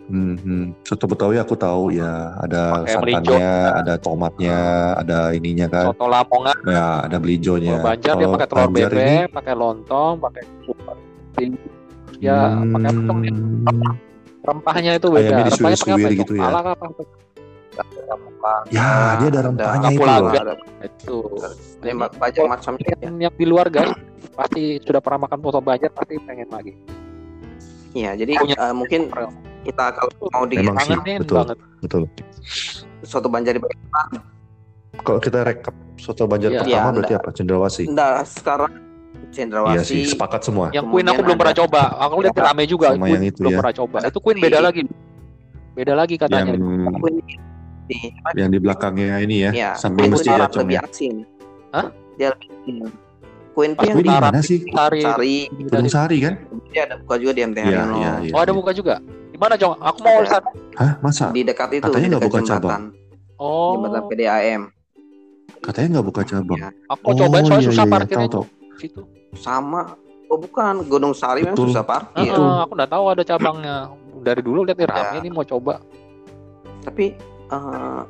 hmm, hmm. soto Betawi aku tahu ya, ada santannya, ada tomatnya, ada ininya kan. soto Lamongan. Ya, ada belijonya. Kalau Banjar dia pakai telur Banjar bebek, ini, pakai lontong, pakai ya pakai apa tuh, hmm, rempahnya itu beda. Ayamnya Rempahnya pakai apa itu? gitu ya. Apa? ya dia ada rempahnya itu kapulaga. loh. Ada, Itu. ada banyak macamnya. ya. Yang, yang di luar guys pasti sudah pernah makan soto Banjar pasti pengen lagi. Iya, jadi Punya- eh, mungkin kita kalau mau di Memang sih, betul. banget. Betul. soto Banjar di Kalau kita rekap soto Banjar Iya. pertama Iya, berarti apa? Cendrawasih. Nah, sekarang Iya Cendrawasih. sih, sepakat semua. Yang Queen aku belum pernah coba. Aku lihat Sama rame juga. yang Queen itu belum ya. pernah coba. Itu Queen beda Queen. lagi. Beda lagi Yang katanya. Queen di yang di belakangnya ini ya, ya, samping Queen masjid ya, lebih ya. asin. Hah? Dia lebih asin. Queen Pas yang Ini di mana sih? Sari. Sari, Gunung Sari kan? dia ada buka juga di MT Iya, Haryono. iya, iya. Oh ada buka juga. Di mana Jong? Aku mau Ada. sana. Hah, masa? Di dekat itu, Katanya di nggak dekat buka jembatan. cabang. Oh. Jembatan PDAM. Katanya nggak buka cabang. Ya, Aku mau cobain soalnya iya, susah iya, iya. parkirnya Tahu, tahu. situ. Sama. Oh bukan, Gunung Sari memang Betul. susah parkir. Betul. Heeh, aku nggak tahu ada cabangnya. Dari dulu lihat nih rame Ya. nih mau coba. Tapi eh,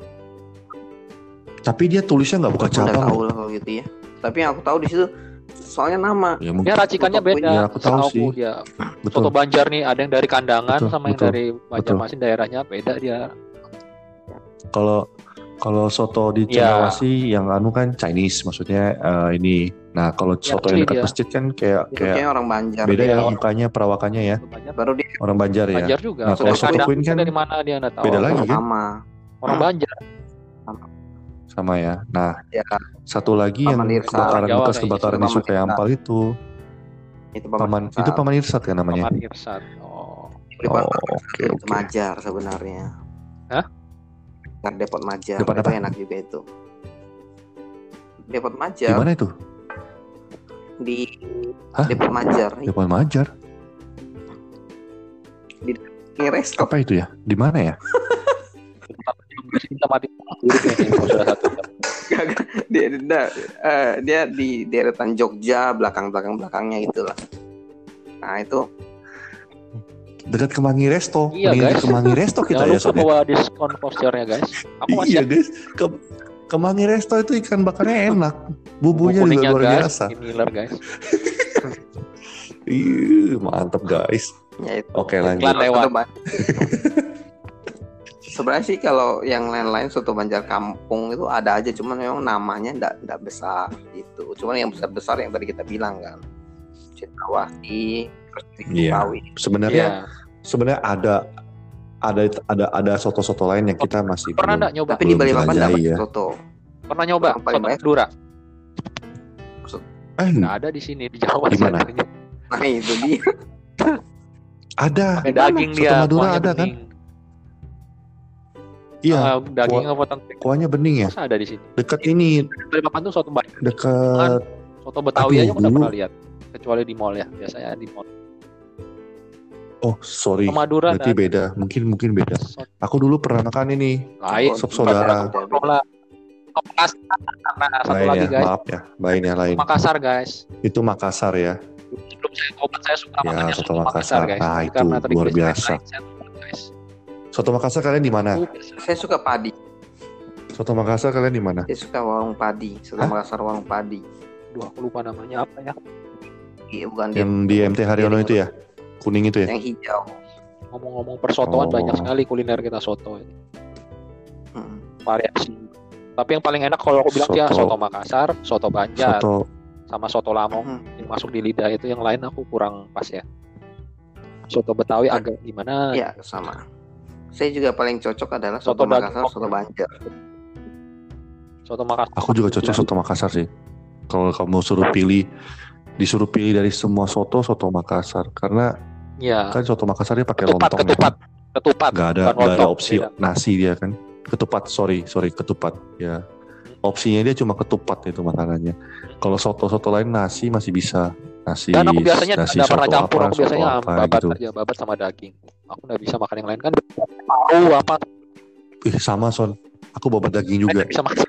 Tapi dia tulisnya nggak buka aku cabang. tahu lah kalau gitu ya. Tapi yang aku tahu di situ soalnya nama. Ya Ya mungkin racikannya Foto beda. Ya, aku tahu Setahu sih. dia. betul. Soto Banjar nih ada yang dari kandangan Betul, sama yang betul, dari Banjarmasin daerahnya beda dia. Kalau kalau soto di Ya. Cendrawasih yang anu kan Chinese maksudnya eh, ini. Nah kalau Ya, soto yang dekat dia. masjid kan kayak Itu kayak orang Banjar. beda ya mukanya perawakannya ya Banjar, Baru dia orang Banjar ya. Banjar juga. Nah, kalau soto Queen kan dari mana dia nggak tahu. beda lagi kan? sama. Orang Banjar. Sama ya. Nah Ya, satu lagi yang Paman Irsa. kebakaran Jawa bekas kebakaran di Paman Sungai Irsa. Ampal itu itu paman itu paman Irsat kan namanya. Paman Irsat. Oh. Oh oke itu oke. Majar sebenarnya. Hah? Kan Depot Majar. Depot itu apa? enak juga itu. Depot Majar Di mana itu? di Hah? Depot Majar. Depan Majar. Ini resto. Apa itu ya? Di mana ya? Kita mati buruk ini sudah satu jam. dia, dia, eh, dia di deretan Jogja belakang-belakang belakangnya itulah. Nah itu Dekat Kemangi Resto. Iya, Mendingan guys. ke Kemangi Resto kita Jangan ya lupa Son, ya. bawa diskon vouchernya guys. Aku masih Iya guys. Ke Kemangi Resto itu ikan bakarnya enak. Bubunya juga luar guys, biasa. ini Miller guys. Ih, mantep guys. ya itu. Oke lanjut. Lewat. Sebenarnya sih kalau yang lain-lain soto Banjar Kampung itu ada aja, cuman memang namanya ndak ndak besar gitu. Cuman yang besar-besar yang tadi kita bilang kan, Cendrawasih, Iya. Betawi. Sebenarnya Iya. sebenarnya ada ada ada ada soto-soto lain yang kita masih Pernah belum. enggak nyoba? Tapi di Balikpapan dapat ya. soto. Pernah nyoba soto banyak. Madura? Eh, Nggak ada di sini di Jawa. Di mana? Nah itu dia. ada. Pakai daging Soto dia. Madura ada, kan? bening. Iya, Ah, dagingnya potong kuahnya bening ya. Masa ada di sini? Dekat ini, Balikpapan tuh soto banyak. dekat Soto Betawi Aduh, aja dulu. pernah lihat. Kecuali di mall ya. Biasanya di mall. Oh, sorry. Madura Berarti nggak beda. Mungkin mungkin beda. Aku dulu pernah makan ini. lain. Sop saudara. Makassar. Satu Lain lagi ya, guys. maaf ya. Lain ya, lain. Makassar guys. Itu Makassar ya. Sebelum saya obat saya suka Ya, makannya soto Makassar Makassar. guys. Nah, itu karena luar biasa. Soto Makassar kalian di mana? Biasa. Saya suka padi. Soto Makassar kalian di mana? Saya suka warung padi. Soto Hah? Makassar warung padi. Aduh, aku lupa namanya apa ya. Iya, bukan Yang di MT Haryono itu ya? Kuning itu ya? Yang hijau. Ngomong-ngomong persotoan Oh. banyak sekali kuliner kita soto ini. Hmm. Variasi. Tapi yang paling enak kalau aku bilang ya Soto. soto Makassar, soto Banjar, Soto sama soto Lamong Hmm. yang masuk di lidah itu yang lain aku kurang pas ya. Soto Betawi agak gimana? Iya, sama. Saya juga paling cocok adalah Soto soto. Makassar, soto Banjar. Soto Makassar. Aku juga cocok soto Makassar sih. Kalau kamu suruh pilih, disuruh pilih dari semua soto, soto Makassar. Karena Iya. kan soto Makassar dia pakai Ketupat, lontong. ya ketupat, kan? ketupat. Gak ada, gak ada opsi beda. nasi dia kan. Ketupat, sorry, sorry, ketupat. Ya. Opsinya dia cuma ketupat itu makanannya. Kalau soto-soto lain nasi masih bisa. Nasi, Dan aku biasanya nasi nggak pernah soto campur, apa, aku biasanya soto apa babat gitu. aja, babat sama daging. Aku nggak bisa makan yang lain kan. Tahu apa? Ih, sama Son. Aku babat daging juga. Bisa makan.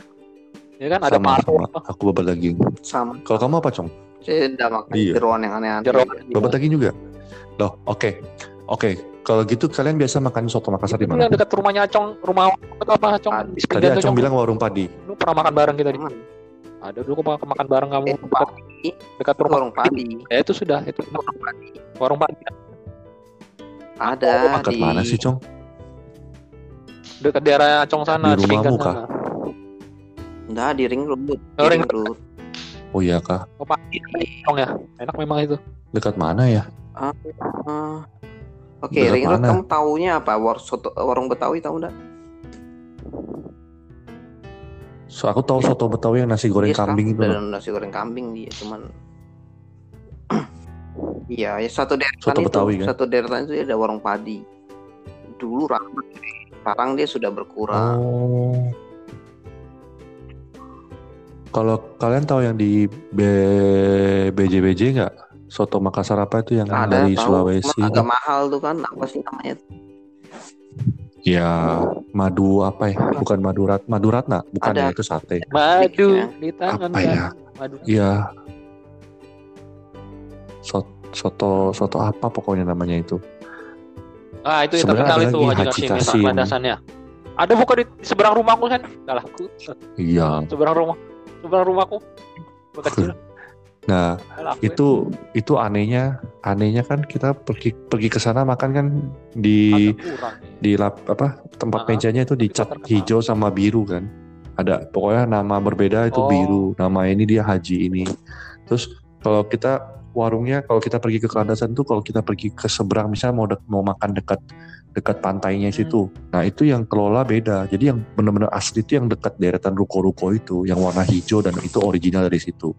Ya kan ada sama, paru. sama. Aku babat daging. Sama. Kalau kamu apa, Cong? Saya tidak makan Iya. jeroan yang aneh-aneh. Jeroan. Babat daging juga? Loh, oke. Oke, kalau gitu kalian biasa makan soto Makassar di mana? yang dekat rumahnya Acong, rumah apa Acong? Di Tadi tuh, Acong bilang warung padi. Lu pernah makan bareng kita di Hmm. Ada dulu aku makan, makan bareng kamu Eh, dekat, dekat rumah. Warung padi. Ya itu sudah itu warung padi Ada Dekat di mana sih, Cong? dekat daerah Acong sana Di rumahmu, kah? sana. Enggak di ring road. Di Oh, ring ring road. Oh iya kah? Oh padi Acong ya. Enak memang itu. Dekat mana ya? Ah, Oke, Dekat ring road kamu taunya apa? War soto, warung Betawi tahu enggak? So, aku tahu soto Betawi yang nasi goreng Iya, sekarang kambing itu. ada nasi goreng kambing dia cuman Iya, ya satu deretan Soto itu, Betawi, kan? satu deretan itu ada warung padi. Dulu ramai, sekarang dia sudah berkurang. Oh. Kalau kalian tahu yang di B BJBJ nggak? Soto Makassar apa itu yang ada dari tahu, Sulawesi? agak mahal tuh kan, apa sih namanya? Ya, madu apa ya? Bukan madurat, maduratna, bukan Ada. ya itu sate. Madu Ya. di tangan Apa ya? Madu. Iya. Soto, soto soto apa pokoknya namanya itu. Ah itu yang Sebenarnya terkenal itu Haji Kasim, landasannya. Ada buka di, seberang rumahku kan? Lah, aku Iya. seberang rumah, seberang rumahku. Kecil. Nah, ya. itu itu anehnya anehnya kan kita pergi pergi ke sana makan kan di kurang di lap, apa tempat Ah, mejanya itu dicat hijau sama biru kan ada pokoknya nama berbeda itu Oh. biru nama ini dia haji ini terus kalau kita warungnya kalau kita pergi ke Kelandasan tuh kalau kita pergi ke seberang misalnya mau dek- mau makan dekat dekat pantainya Hmm. situ nah itu yang kelola beda jadi yang benar-benar asli itu yang dekat deretan ruko-ruko itu yang warna hijau dan itu original dari situ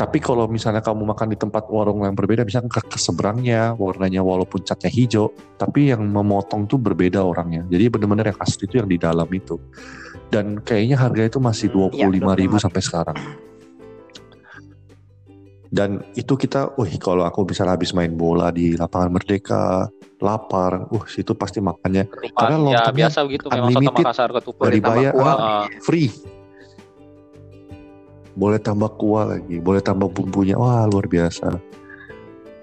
tapi kalau misalnya kamu makan di tempat warung yang berbeda misalnya ke, ke seberangnya warnanya walaupun catnya hijau tapi yang memotong tuh berbeda orangnya. Jadi benar-benar yang asli itu yang di dalam itu. Dan kayaknya harganya itu masih Hmm, dua puluh lima ribu sampai sekarang. Dan itu kita, wih kalau aku misalnya habis main bola di lapangan Merdeka, lapar, uh situ pasti makannya Ketupat. Karena ya biasa memang soto unlimited. Makassar ketupat. Dari bayar, kuah. ah. free. Boleh tambah kuah lagi, boleh tambah bumbunya, wah luar biasa.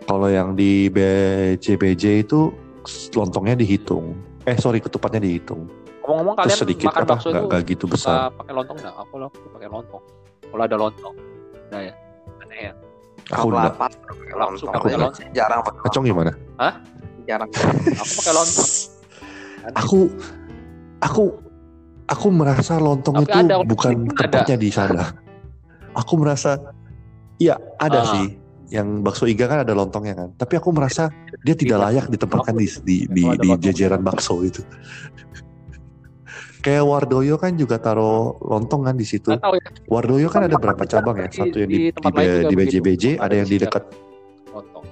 Kalau yang di BJBJ itu lontongnya dihitung, eh sorry ketupatnya dihitung. Ngomong-ngomong Terus kalian sedikit makan apa bakso nggak itu nggak gitu besar. pakai lontong nggak? Aku lah pakai lontong. Kalau ada lontong. Nah ya. Aneh ya. Aku enggak. lontong pakai aja. lontong. jarang pakai Acong gimana? jarang Aku pakai lontong. Aku aku aku merasa lontong Tapi itu ada, bukan tempatnya di sana. Aku merasa iya ada Ah. sih yang bakso iga kan ada lontongnya kan. Tapi aku merasa dia tidak layak ditempatkan di di di, di jajaran bakso itu. Kayak Wardoyo kan juga taruh lontong kan di situ. Tahu ya. Wardoyo kan ada berapa cabang ya? Satu yang di di, di, tempat lain juga di. BJBJ, ada yang di Ada dekat Lontong.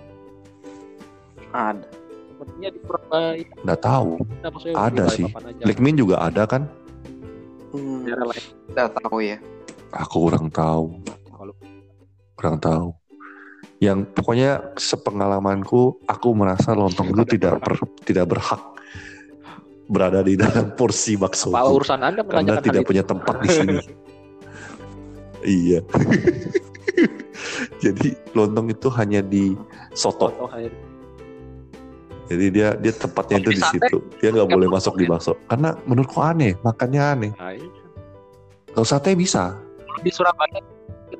ada Sepertinya di Surabaya. nggak tahu. Nah, Ada di sih. Lekmin juga ada kan? hmm, nggak tahu ya Aku kurang tahu. Kurang tahu. Yang pokoknya sepengalamanku, aku merasa lontong itu tidak ber- tidak berhak berada di dalam porsi bakso. Apa urusan Anda Karena menanyakan tidak hal itu? punya tempat di sini. iya. Jadi lontong itu hanya di soto. Aja. Jadi dia dia tempatnya itu di situ. Dia nggak boleh masuk di bakso. Karena menurutku aneh, makannya aneh. Nah, iya. Kalau sate bisa. di Surabaya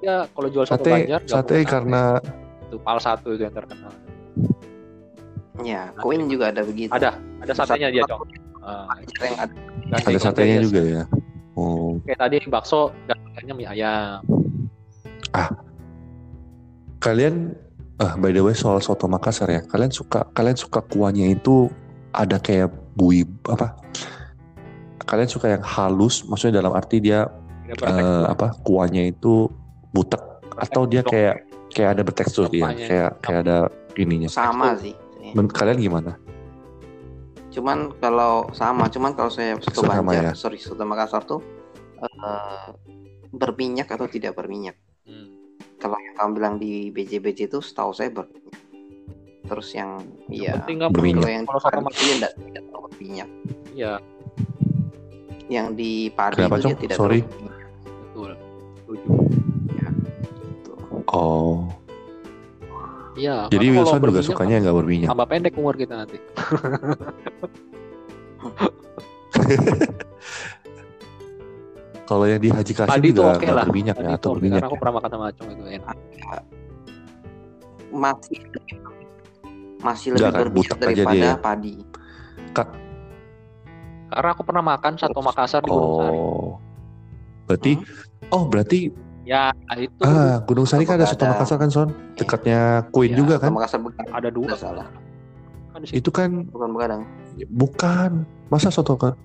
dia kalau jual Sate Banjar sate karena itu pal satu itu yang terkenal ya koin juga ada begitu ada ada satenya dia cong Ah, yang ada ada satenya juga ya. Oh, kayak tadi bakso gandengnya mie ayam kalian ah by the way soal soto Makassar ya. Kalian suka kalian suka kuahnya itu ada kayak bui apa? Kalian suka yang halus, maksudnya dalam arti dia eh, bertekstur. apa kuahnya itu butek atau dia kayak kayak ada bertekstur ya, Rempahnya. kayak kayak ada ininya. sama sih Men- kalian gimana? Cuman kalau sama cuman kalau saya soto Sama Banjar ya? sorry soto Makassar tuh eh, berminyak atau tidak berminyak Hmm. kalau yang kamu bilang di BJ-BJ itu setahu saya berminyak terus yang Yang iya nggak berminyak. kalau yang Kalau soto tidak tidak terlalu berminyak Iya, yang di padi Kenapa, itu dia tidak Sorry. betul. Setuju. Tuh. Oh, Iya. jadi Wilson juga sukanya nggak berminyak. tambah pendek umur kita nanti. Kalau yang di Haji Kasim Padi itu juga lah. berminyak Padi ya atau berminyak? Karena aku pernah makan sama Acung itu enak. masih masih lebih kan, berminyak butek aja daripada dia ya? padi Karena aku pernah makan satu Makassar di Gunung Sari. Oh, berarti oh berarti Ya itu ah Gunung Sari kan ada Soto. Makassar kan Son, dekatnya Queen Iya, juga Soto kan? Makassar ada dua salah kan di situ. Itu kan bukan begadang bukan masa soto kan?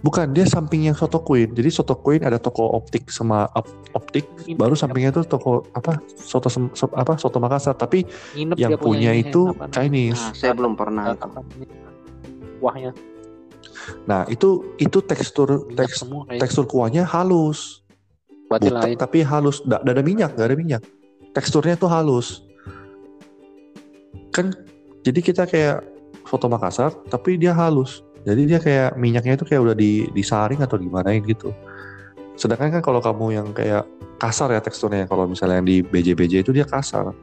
Bukan dia samping yang soto Queen. Jadi soto Queen ada toko optik sama op- optik, baru sampingnya itu toko apa soto sem- so- apa soto Makassar. Tapi Nginep yang punya punya itu apa? Chinese. nah saya belum pernah ini, kuahnya Nah itu itu tekstur minyak teks, semua kayak tekstur kuahnya halus. Butek lain tapi halus nggak ada minyak nggak ada minyak teksturnya tuh halus kan jadi kita kayak soto Makassar tapi dia halus Jadi dia kayak minyaknya itu kayak udah di, disaring atau gimana gitu. Sedangkan kan kalau kamu yang kayak kasar ya teksturnya, kalau misalnya yang di BJ-BJ itu dia kasar.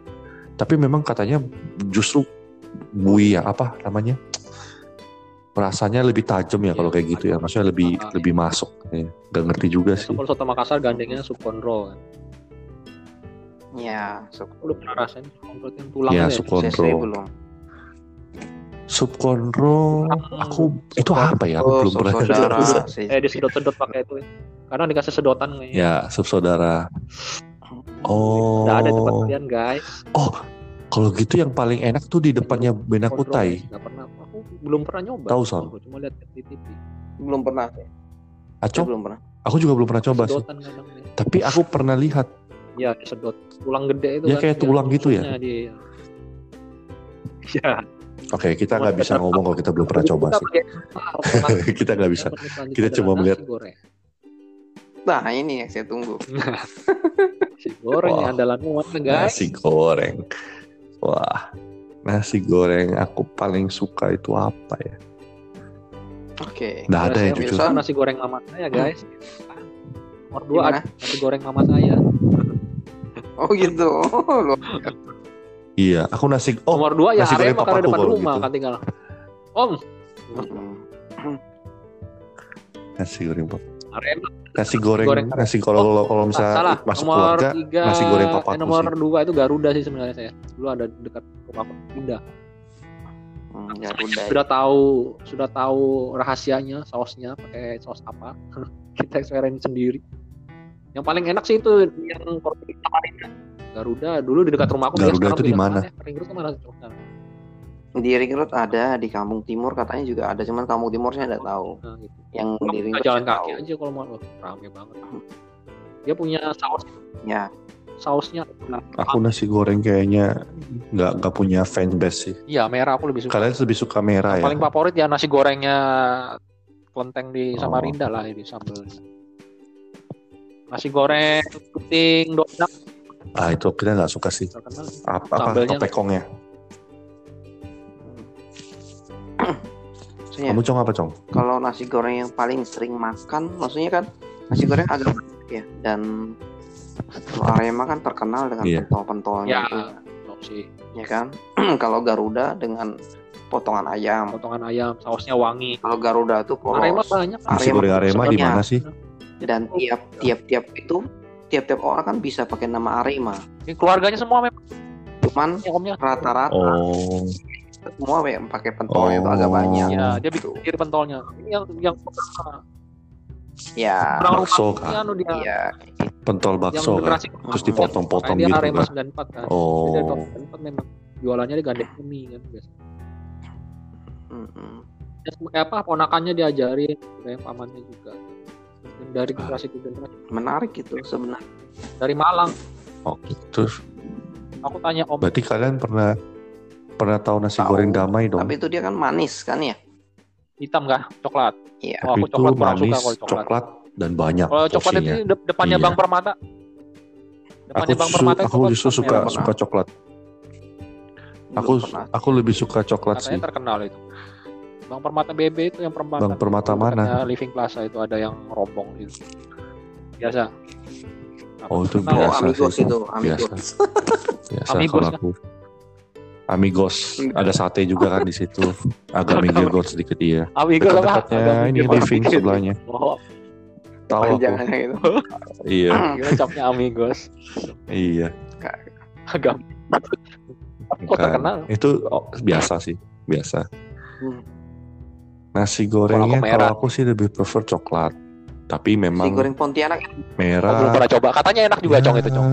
Tapi memang katanya justru bui ya apa namanya? Rasanya lebih tajam ya Iya, kalau kayak gitu ya. Maksudnya lebih Ah, lebih masuk. Ya. Gak ngerti juga sih. Kalau soto Makassar gandengnya sup konro kan. Ya, Aku udah pernah rasain sup konro itu yang tulang Ya, itu sup saya, saya konro. belum. Sup konro, aku itu apa ya? Aku Oh, belum pernah. saudara. Eh disedot-sedot pakai itu. Karena dikasih sedotan kayaknya. Ya, sup saudara. Oh. Udah ada di tempat kalian guys. Oh, kalau gitu yang paling enak tuh di depannya Bena Kontrol, Kutai. Nggak pernah. Belum pernah nyoba. Tahu, Son? Cuma lihat di TV. Belum pernah. Aco, belum pernah. aku juga belum pernah coba sih. Sedotan kadang nih. Tapi aku pernah lihat. Ya sedot tulang gede itu Ya, kan. kayak tulang gitu ya? Dia. Ya. Oke, kita nggak bisa ngomong kalau kita belum pernah coba sih. kita nggak bisa. Kita nasi melihat. Nah, ini yang saya tunggu. Nasi goreng yang andalan mana guys? Nasi goreng. Wah, nasi goreng aku paling suka itu apa ya? Oke. Nggak ada ya jujur. nasi goreng mama saya guys. Nomor dua ada nasi goreng mama saya. Oh gitu. Loh, Iya, aku nasi. Oh, Nomor dua ya nasi goreng papaku depan rumah gitu. kan tinggal. Om, nasi goreng. pap- Arema Nasi goreng, Goreng. nasi kalau kalau kalau misalnya salah. masuk nomor keluarga, tiga, nasi goreng papaku eh, nomor sih. dua itu Garuda sih sebenarnya saya. Dulu ada dekat rumah pindah. mm, Garuda. Sudah tahu sudah tahu rahasianya sausnya pakai saus apa. Kita eksperimen sendiri. Yang paling enak sih itu yang. Garuda dulu di dekat rumahku. dia Garuda sekarang itu di mana? ya? Ring Road ke mana? Di Ring Road ada, di Kampung Timur katanya juga ada, cuman Kampung Timur saya nggak tahu. Nah, gitu. Yang di Kamu Ring bisa Road jalan kaki tahu. aja kalau mau oh, rame banget. Dia punya saus Ya, sausnya. Aku nasi goreng kayaknya nggak nggak punya fanbase sih. Iya merah aku lebih suka. Kalian lebih suka merah ya? paling favorit ya nasi gorengnya kelenteng di Oh. Samarinda lah di sambal. Nasi goreng puting donat Ah itu kita nggak suka sih. Apa, apa topekongnya? Maksudnya Kamu cong apa cong? kalau nasi goreng yang paling sering makan, maksudnya kan nasi goreng agak banyak ya dan Arema kan terkenal dengan Iya. pentol-pentolnya Ya, itu, sih. ya kan. kalau Garuda dengan potongan ayam. Potongan ayam, sausnya wangi. Kalau Garuda tuh polos. Arema banyak. Nasi Arema goreng Arema di mana sih? dan tiap tiap tiap itu tiap tiap orang kan bisa pakai nama Arema. Ini keluarganya semua memang Cuman rata-rata Oh, semua yang pakai pentol itu agak Oh. banyak. Ya, dia bikin sendiri pentolnya. Ini yang yang Ya, orang bakso kan? anu dia iya. pentol yang bakso kan? Terus dipotong-potong dia gitu Arema kan? 94 kan. Jadi Oh, tahun 94 memang jualannya di gandeng mie kan biasa. Mm-mm. Ya, kayak apa ponakannya diajarin kayak pamannya juga. Dan dari generasi ke generasi Menarik itu sebenarnya. dari Malang oh terus aku tanya om berarti kalian pernah pernah tahu nasi Tahu. goreng damai dong? Tapi itu dia kan manis kan ya? hitam kah coklat Iya. oh, aku itu coklat manis, suka kalau coklat, coklat dan banyak kalau coklat itu de- depannya Iya. Bang Permata Aku, depannya Bang su- Permata aku coklat justru suka merah. suka coklat. Aku pernah. aku lebih suka coklat sih. katanya terkenal itu Bang Permata BB itu yang perempuan Bang Permata mana? Living Plaza itu ada yang rombong itu biasa Oh itu Terkenal. Oh, biasa amigos sih. itu, Biasa. amigos. Biasa Amigos kalau kan? Amigos, ada sate juga kan di situ. Agak minggir sedikit iya. Amigo lah Dekat-dekatnya agak ini living sebelahnya. oh Tahu aku. Gitu. Iya, capnya Amigos iya. agak kok Kan. terkenal Itu oh, biasa sih, biasa. Hmm. Nasi gorengnya kalau aku sih lebih prefer coklat. Tapi Nasi memang goreng Pontianak belum merah. pernah coba katanya enak juga ya, cong itu cong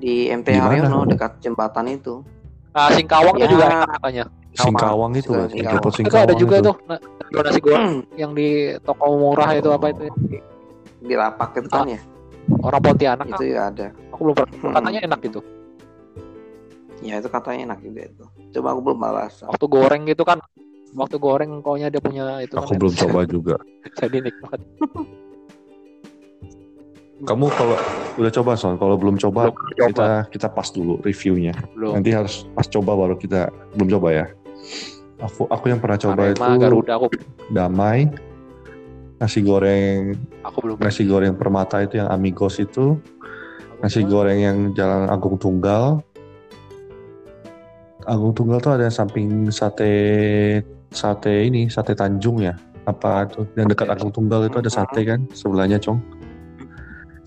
di MT Di mana? Haryono dekat jembatan itu. Nah Singkawang itu Ya. juga enak katanya Singkawang itu Singkawang. kan, Singkawang. Depot itu Singkawang ada juga itu. tuh nah, nasi goreng yang di toko murah itu apa itu ya? di lapak itu kan ya. orang Pontianak Itu ya ada. aku belum pernah Hmm. katanya enak gitu Ya itu katanya enak juga itu. Coba aku belum balas. waktu goreng gitu kan waktu goreng koknya dia punya itu Aku kan belum coba juga. jadi nikmat Kamu kalau udah coba son, kalau belum coba belum coba. kita kita pas dulu reviewnya. belum. Nanti harus pas coba baru kita belum coba ya. Aku aku yang pernah coba Arema, itu Garuda aku damai nasi goreng aku belum nasi goreng permata itu yang amigos itu nasi goreng yang jalan Agung Tunggal. Agung Tunggal tuh ada yang samping sate sate ini sate Tanjung ya? Apa tuh yang dekat Agung Tunggal itu ada sate kan sebelahnya cong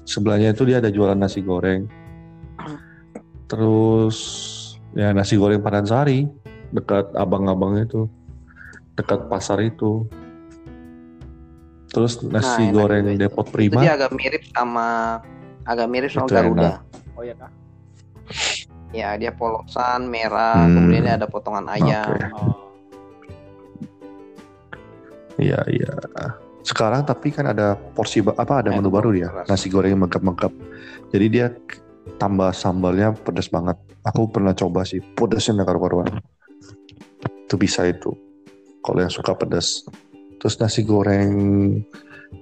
sebelahnya itu dia ada jualan nasi goreng terus ya nasi goreng Padansari dekat abang-abang itu dekat pasar itu terus nasi enak goreng itu. Depot Itu Prima dia agak mirip sama agak mirip sama Itu Garuda. enak. oh ya kak Ya, dia polosan merah, Hmm. kemudian dia ada potongan ayam. Oke. oh. Iya iya. Sekarang tapi kan ada porsi apa ada menu baru dia keras. nasi goreng megap-megap. Jadi dia tambah sambalnya pedas banget. Aku pernah coba sih pedasnya nggak karu-karuan. Itu bisa itu. Kalau yang suka pedas. Terus nasi goreng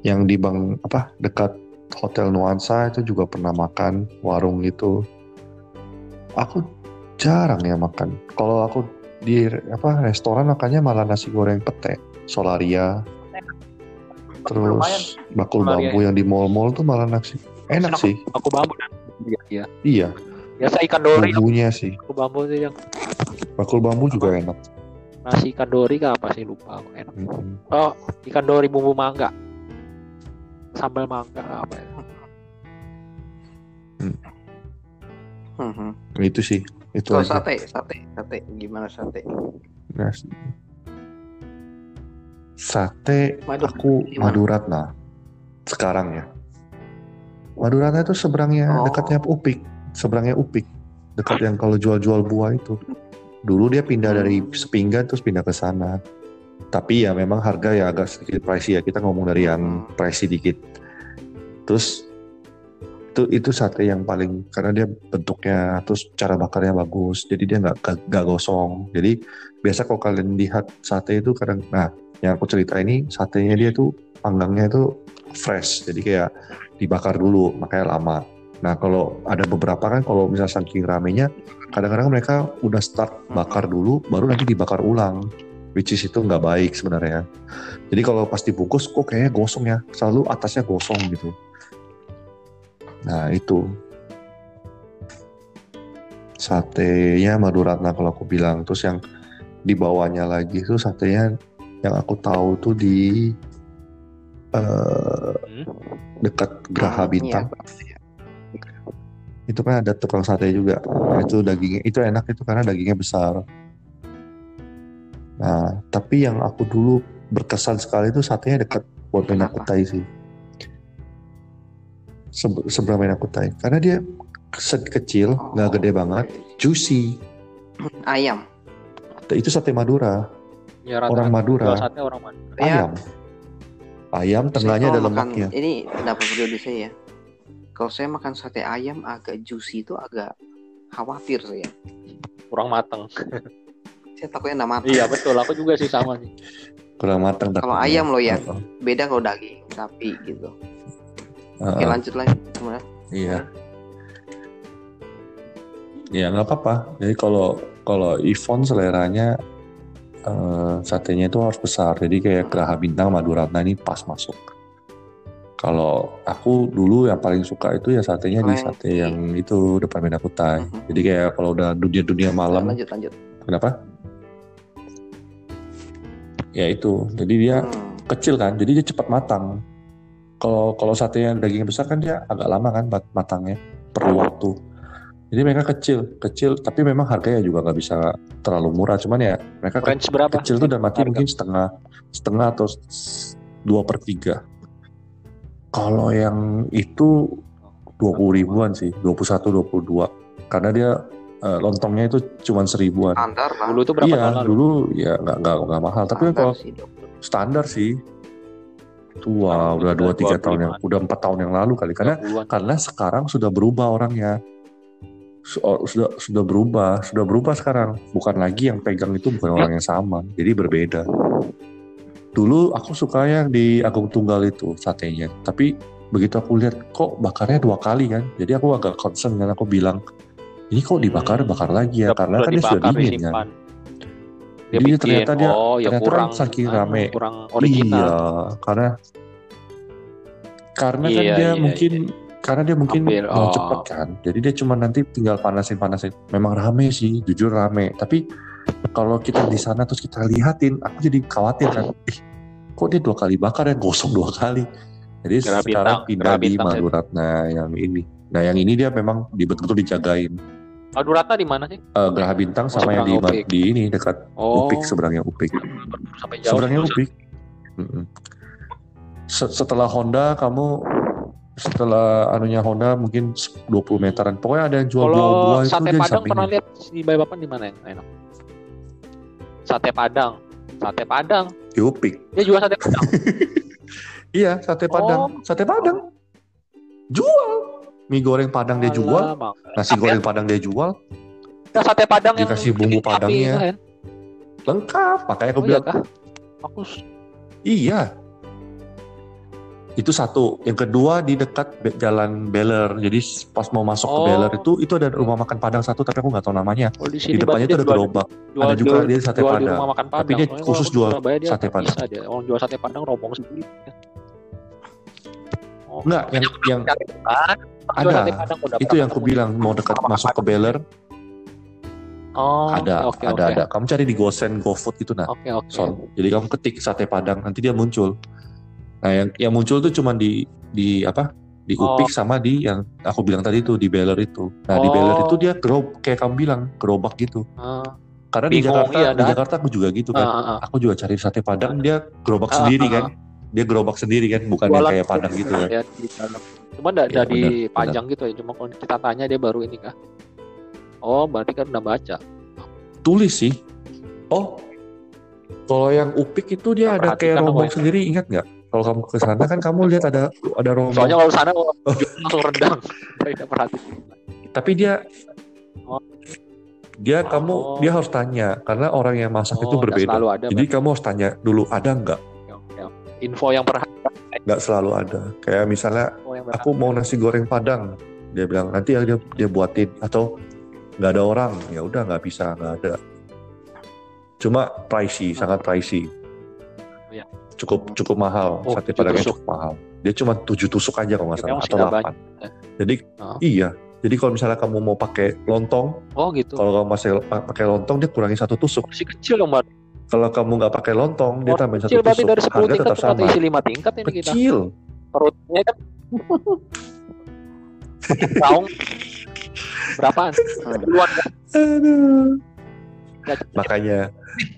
yang di bang apa dekat Hotel Nuansa itu juga pernah makan warung itu. Aku jarang ya makan. Kalau aku di apa restoran makannya malah nasi goreng pete, solaria, Lumayan. terus bakul Solaria bambu yang di mall-mall tuh malah nasi enak Enak. sih. aku bambu dan iya, iya. Iya, biasa ikan dori bumbunya sih. aku bambu sih yang Bakul bambu juga enak. nasi ikan dori kah apa sih lupa aku enak Mm-mm. oh ikan dori bumbu mangga sambal mangga apa ya Mhm. Itu sih, itu Kalau aja. sate, sate, sate, gimana sate? Nasi- Sate Madu- aku? Maduratna sekarang ya. Maduratna itu seberangnya Oh. dekatnya Upik, seberangnya Upik, dekat yang kalau jual-jual buah itu. Dulu dia pindah dari Hmm. Sepinggan terus pindah ke sana. Tapi ya memang harga ya agak sedikit pricey ya. Kita ngomong dari yang pricey dikit. Terus itu itu sate yang paling karena dia bentuknya terus cara bakarnya bagus. Jadi dia nggak- nggak gosong. Jadi biasa kalau kalian lihat sate itu kadang nah yang aku cerita ini satenya dia tuh panggangnya itu fresh. Jadi kayak dibakar dulu makanya lama. Nah kalau ada beberapa kan kalau misal saking ramenya kadang-kadang mereka udah start bakar dulu baru nanti dibakar ulang. Which is itu nggak baik sebenarnya. Jadi kalau pas dibungkus kok kayaknya gosong ya? Selalu atasnya gosong gitu. Nah itu. Satenya Maduratna kalau aku bilang terus yang di bawahnya lagi tuh satenya yang aku tahu tuh di eh, Hmm? dekat Geraha Iya, Bintang iya. itu kan ada tukang sate juga Nah, itu dagingnya itu enak itu karena dagingnya besar nah tapi yang aku dulu berkesan sekali itu satenya dekat buat? Kutai sih Se- sebelah Kutai karena dia kecil nggak gede banget juicy Ayam. itu sate Madura Ya, rata-rata orang Madura sate orang Madura. Ya. ayam ayam tengahnya ada kalau makan- lemaknya Ini pendapat pribadi saya ya. Kalau saya makan sate ayam agak juicy itu agak khawatir saya. kurang mateng Saya takutnya nggak matang. iya betul aku juga sih sama sih kurang matang Kalau ayam loh ya. Heeh. Beda kalau daging sapi gitu. Oke Heeh. lanjut lagi. Gimana? Iya. Ya nggak apa-apa. Jadi kalau kalau Ivon seleranya eh, satenya itu harus besar. Jadi kayak Geraha Bintang Maduratna ini pas masuk. Kalau aku dulu yang paling suka itu ya satenya di Kalau yang sate di- yang itu depan Medan Kutai. Mhm. Jadi kayak kalau udah dunia-dunia malam, Lanjut lanjut. kenapa? Ya itu. Jadi dia Hmm. kecil kan, jadi dia cepat matang. Kalau kalau sate yang dagingnya besar kan dia agak lama kan mat- matangnya, perlu waktu. Jadi mereka kecil, kecil, tapi memang harganya juga nggak bisa terlalu murah. Cuman ya mereka ke- range berapa kecil tuh dan mati Harga. mungkin setengah, setengah atau dua per tiga. Kalau yang itu dua puluh ribuan sih, 21, 22. Karena dia eh, lontongnya itu cuman seribuan. Standar lah. dulu tuh berapa Iya, lalu dulu ya nggak nggak nggak mahal. Tapi kan Standar kalau sih, standar sih tua Ah, udah dua tiga 25. tahun yang udah empat tahun yang lalu kali karena 20-an. karena sekarang sudah berubah orangnya sudah sudah berubah sudah berubah sekarang bukan lagi yang pegang itu bukan orang yang sama jadi berbeda dulu aku suka yang di Agung Tunggal itu satenya tapi begitu aku lihat kok bakarnya dua kali kan jadi aku agak concern kan aku bilang ini kok dibakar Hmm. bakar lagi ya karena kan dia sudah dingin kan. Dia Jadi bikin, ternyata dia- oh ya ternyata kurang kan saking anu, rame. kurang original. Iya, karena karena kan Iya, dia iya, mungkin karena dia mungkin Ambil, mau oh. cepet kan. Jadi dia cuma nanti tinggal panasin-panasin. Memang rame sih, jujur rame. Tapi kalau kita di sana terus kita lihatin, aku jadi khawatir kan. Ih, kok dia dua kali bakar ya gosong dua kali. Jadi Gerah sekarang bintang, pindah di bintang, Maluratna yang ini. Nah yang ini dia memang betul-betul dijagain. Aduh Ratna di mana sih? Eh, Geraha Bintang Oh, sama yang di, Upik. di ini dekat Oh, Upik seberangnya Upik. sampai jauh. Sebenarnya Upik. Setelah Honda kamu setelah anunya Honda mungkin 20 meteran. Pokoknya ada yang jual buah-buah itu sate Padang pernah lihat di Balikpapan di mana yang enak? Sate Padang. Sate Padang. Di Upik. Dia jual sate Padang. Iya, sate Padang. Oh. Sate Padang. Jual. Mie goreng Padang dia jual, Alah, Bang. nasi goreng Padang dia jual, Nah, sate Padang yang Dikasih bumbu bikin sapi Padangnya. kan? lengkap. Makanya aku Oh iya bilang, kah? Aku iya. Itu satu. Yang kedua di dekat Be- Jalan Beler. Jadi pas mau masuk ke Oh. Beler itu itu ada rumah makan Padang satu tapi aku nggak tahu namanya. oh, di Di depannya itu ada gerobak. jual, ada juga jual, dia sate jual di Padang. rumah makan Padang. Tapi dia Soalnya khusus jual dia sate Padang. Dia. Orang jual sate Padang rombong sendiri. Oh, Enggak, yang yang Ada. itu yang aku bilang mau dekat masuk ke Beler Oh, ada oke, ada oke. ada. Kamu cari di GoSend GoFood itu nah. Oke, oke. Son. Jadi kamu ketik sate Padang nanti dia muncul. Nah yang yang muncul tuh cuma di di apa? Di Oh. Upik sama di yang aku bilang tadi tuh di Beler itu. Nah di Oh. Beler itu dia gerob kayak kamu bilang gerobak gitu. Ah, Karena di Bingung, Jakarta iya, di. Jakarta aku juga gitu kan. ah, ah. Aku juga cari sate Padang dia gerobak Ah, sendiri ah, kan. Dia gerobak sendiri kan, bukan yang kayak Padang gitu kan. Ya, di. Cuma enggak Iya, di benar, panjang gitu ya. Cuma kalau kita tanya dia baru ini kah? Oh, berarti kan udah baca. Tulis sih. Oh, kalau yang Upik itu dia ada Perhatikan kayak rombong ya? sendiri, ingat nggak? Kalau kamu ke sana kan kamu lihat ada ada rombong. Soalnya kalau sana oh, langsung rendang. Tidak. Tapi dia Oh. dia kamu Oh. dia harus tanya karena orang yang masak itu Oh, nggak berbeda. ada. Jadi kamu harus tanya dulu ada nggak? Info yang perhatikan. Nggak selalu ada. Kayak misalnya aku mau nasi goreng padang, dia bilang nanti ya dia dia buatin atau nggak ada orang, ya udah nggak bisa nggak ada. Cuma pricey, sangat pricey. Iya. Cukup cukup mahal, Oh, sate padangnya tusuk. cukup mahal. Dia cuma tujuh tusuk aja kalau nggak salah atau delapan. banyak. Jadi Oh. iya. Jadi kalau misalnya kamu mau pakai lontong, Oh gitu. kalau kamu masih pakai lontong dia kurangi satu tusuk. Masih kecil dong, Mbak. Kalau kamu nggak pakai lontong dia Oh, tambahin satu tusuk. dari 10 Harga tingkat tetap sama. isi 5 tingkat ini kita. Kecil. Perutnya kan Raung berapaan? Puluhan kan? Aduh. Makanya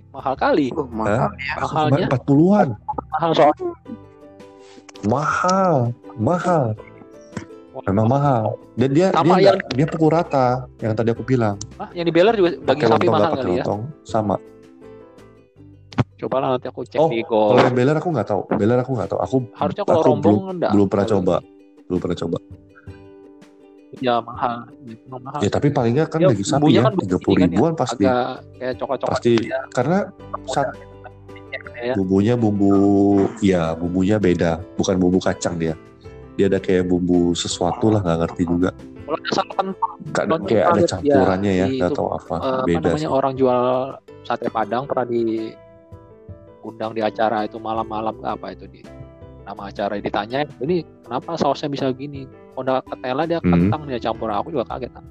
mahal kali. Uh, mahal ya. Mahalnya? empat puluhan. Mahal soal. Mahal, mahal. Memang mahal. Dan dia Sama dia yang- nggak- dia pukul rata yang tadi aku bilang. Ah, yang di Beler juga daging sapi mahal pakai kali ya. lontong sama. Coba lah nanti aku cek Oh, di Kalau Go. yang beler aku nggak tahu. Beler aku nggak tahu. Aku Harusnya kalau aku rombong belum enggak. belum pernah coba. Belum pernah coba. Ya mahal. Ya, memang mahal. Ya tapi paling nggak kan Ya, daging sapi ya kan tiga puluh begini kan ya, ribuan pasti. Agak kayak coklat-coklat. Pasti ya. karena saat Ya. bumbunya bumbu ya bumbunya beda bukan bumbu kacang dia dia ada kayak bumbu sesuatu lah nggak ngerti juga Kalau ada santan Ka- Nonton kayak ada kaget, campurannya ya ya, nggak itu, tahu apa apa beda namanya sih orang jual sate padang pernah di undang di acara itu malam-malam apa itu di nama acara ditanya ini kenapa sausnya bisa gini? Honda ketela dia Hmm. kentang dia campur? Aku juga kaget kan.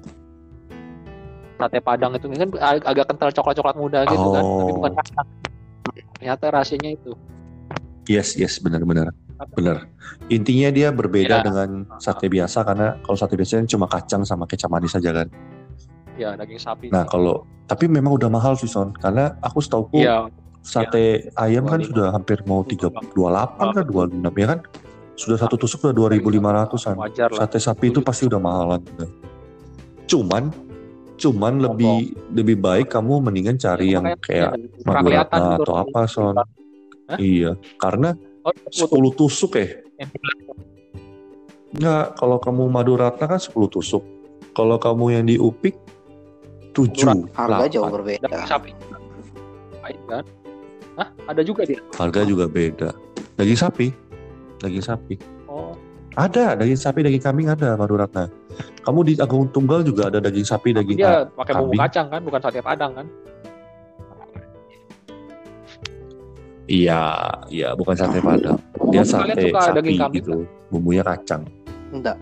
Sate padang itu kan ag- agak kental coklat-coklat muda gitu kan tapi Oh. bukan kacang ternyata rahasianya itu. Yes yes benar-benar benar. Intinya dia berbeda Ya. dengan sate biasa karena kalau sate biasa kan cuma kacang sama kecap manis saja kan. Ya daging sapi. Nah kalau tapi memang udah mahal sih son. Karena aku setauku Iya, sate ayam kan 25. sudah hampir mau tiga dua delapan kan dua enam ya kan? Sudah satu tusuk udah dua ribu lima ratusan. Sate sapi itu pasti udah mahalan udah. cuman cuman lebih lebih baik kamu mendingan cari yang kayak ya, gitu. atau apa son. Hah? iya karena Oh, 10 tusuk. ya Enggak, kalau kamu Maduratna kan 10 tusuk. Kalau kamu yang di Upik 7 Harga jauh 8 berbeda. sapi. Baik kan Hah? ada juga dia harga juga beda daging sapi daging sapi oh ada daging sapi daging kambing ada Maduratna kamu di Agung Tunggal juga ada daging sapi Tapi daging dia pakai bumbu kacang kan, bukan sate padang kan? Iya, iya bukan sate padang. Dia Kalian sate suka sapi daging kambing gitu. Bumbunya kacang. Enggak.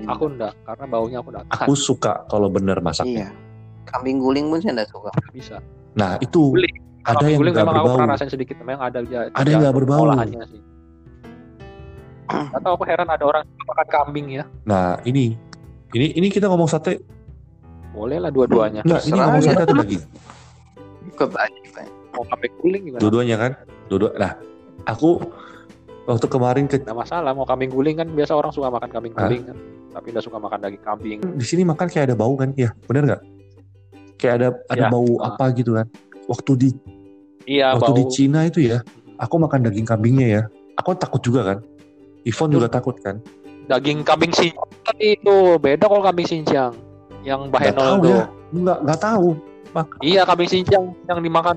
Aku enggak, karena baunya aku enggak. Aku suka kalau bener masak. Iya. Kambing guling pun saya enggak suka. bisa. Nah itu Guling. ada yang guling memang aku berbau. pernah rasain sedikit, memang ada aja. Ada yang nggak berbau. Olahannya sih. Atau aku heran ada orang makan kambing ya. Nah ini, ini ini kita ngomong sate. Boleh lah dua-duanya. Enggak, ini ngomong sate atau daging? Pak. Mau kambing guling gimana? Dua-duanya kan? Dua-dua. Nah, aku waktu kemarin ke Nggak masalah, mau kambing guling kan biasa orang suka makan kambing guling kan. Tapi nggak suka makan daging kambing. di sini makan kayak ada bau kan? Iya, bener nggak? Kayak ada ada Ya. bau apa gitu kan? Waktu di Iya, waktu bau. di Cina itu ya, aku makan daging kambingnya ya. Aku takut juga kan. Ivon juga takut kan. Daging kambing sincang itu beda kalau kambing sincang. Yang bahenol tuh. ya. Nggak nggak tahu. Iya kambing sincang yang dimakan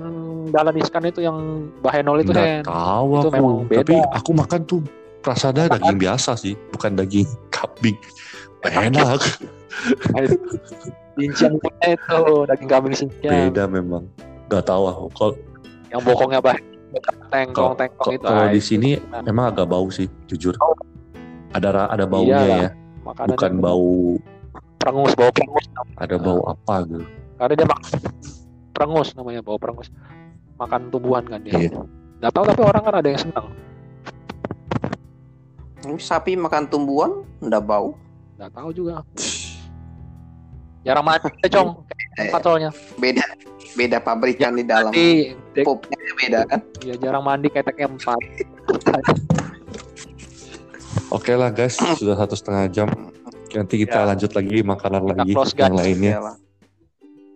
dalam iskan itu yang bahenol itu Nggak Hen. tahu Itu aku. memang beda. Tapi aku makan tuh rasanya Makan. daging biasa sih, bukan daging kambing. Enak. Sincang punya itu daging kambing sincang. Beda memang. Nggak tahu aku. Kalau Yang bokongnya bahenol tengkong tengkong itu. kalau di sini makanan. emang agak bau sih, jujur. Ada ra- ada baunya Iya, ya, Makanannya bukan bau perengus bau perengus. ada bau apa gitu. Karena dia makan perengus namanya bau perengus. Makan tumbuhan kan dia. Iya. Nggak tahu tapi orang kan ada yang senang. Sapi makan tumbuhan enggak bau. Nggak tahu juga. Jarang mati ya, Cong. Patrolnya. beda beda pabrikan di dalam. Mandi, dek, Pupnya beda kan. ya jarang mandi keteknya empat. Oke lah guys, sudah satu setengah jam. Nanti kita Ya. lanjut lagi makanan Kita lagi close, yang guys. lainnya. Iyalah.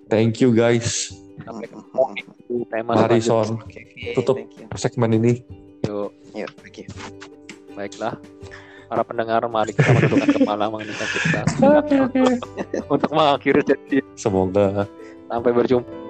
Thank you guys. Sampai ketemu di tema Mari. Son, Tutup. segmen ini. Yuk, Yuk, thank you. baiklah. Para pendengar, mari kita mendudukkan kepala mengenai kita. Untuk mengakhiri jadi Semoga. Sampai berjumpa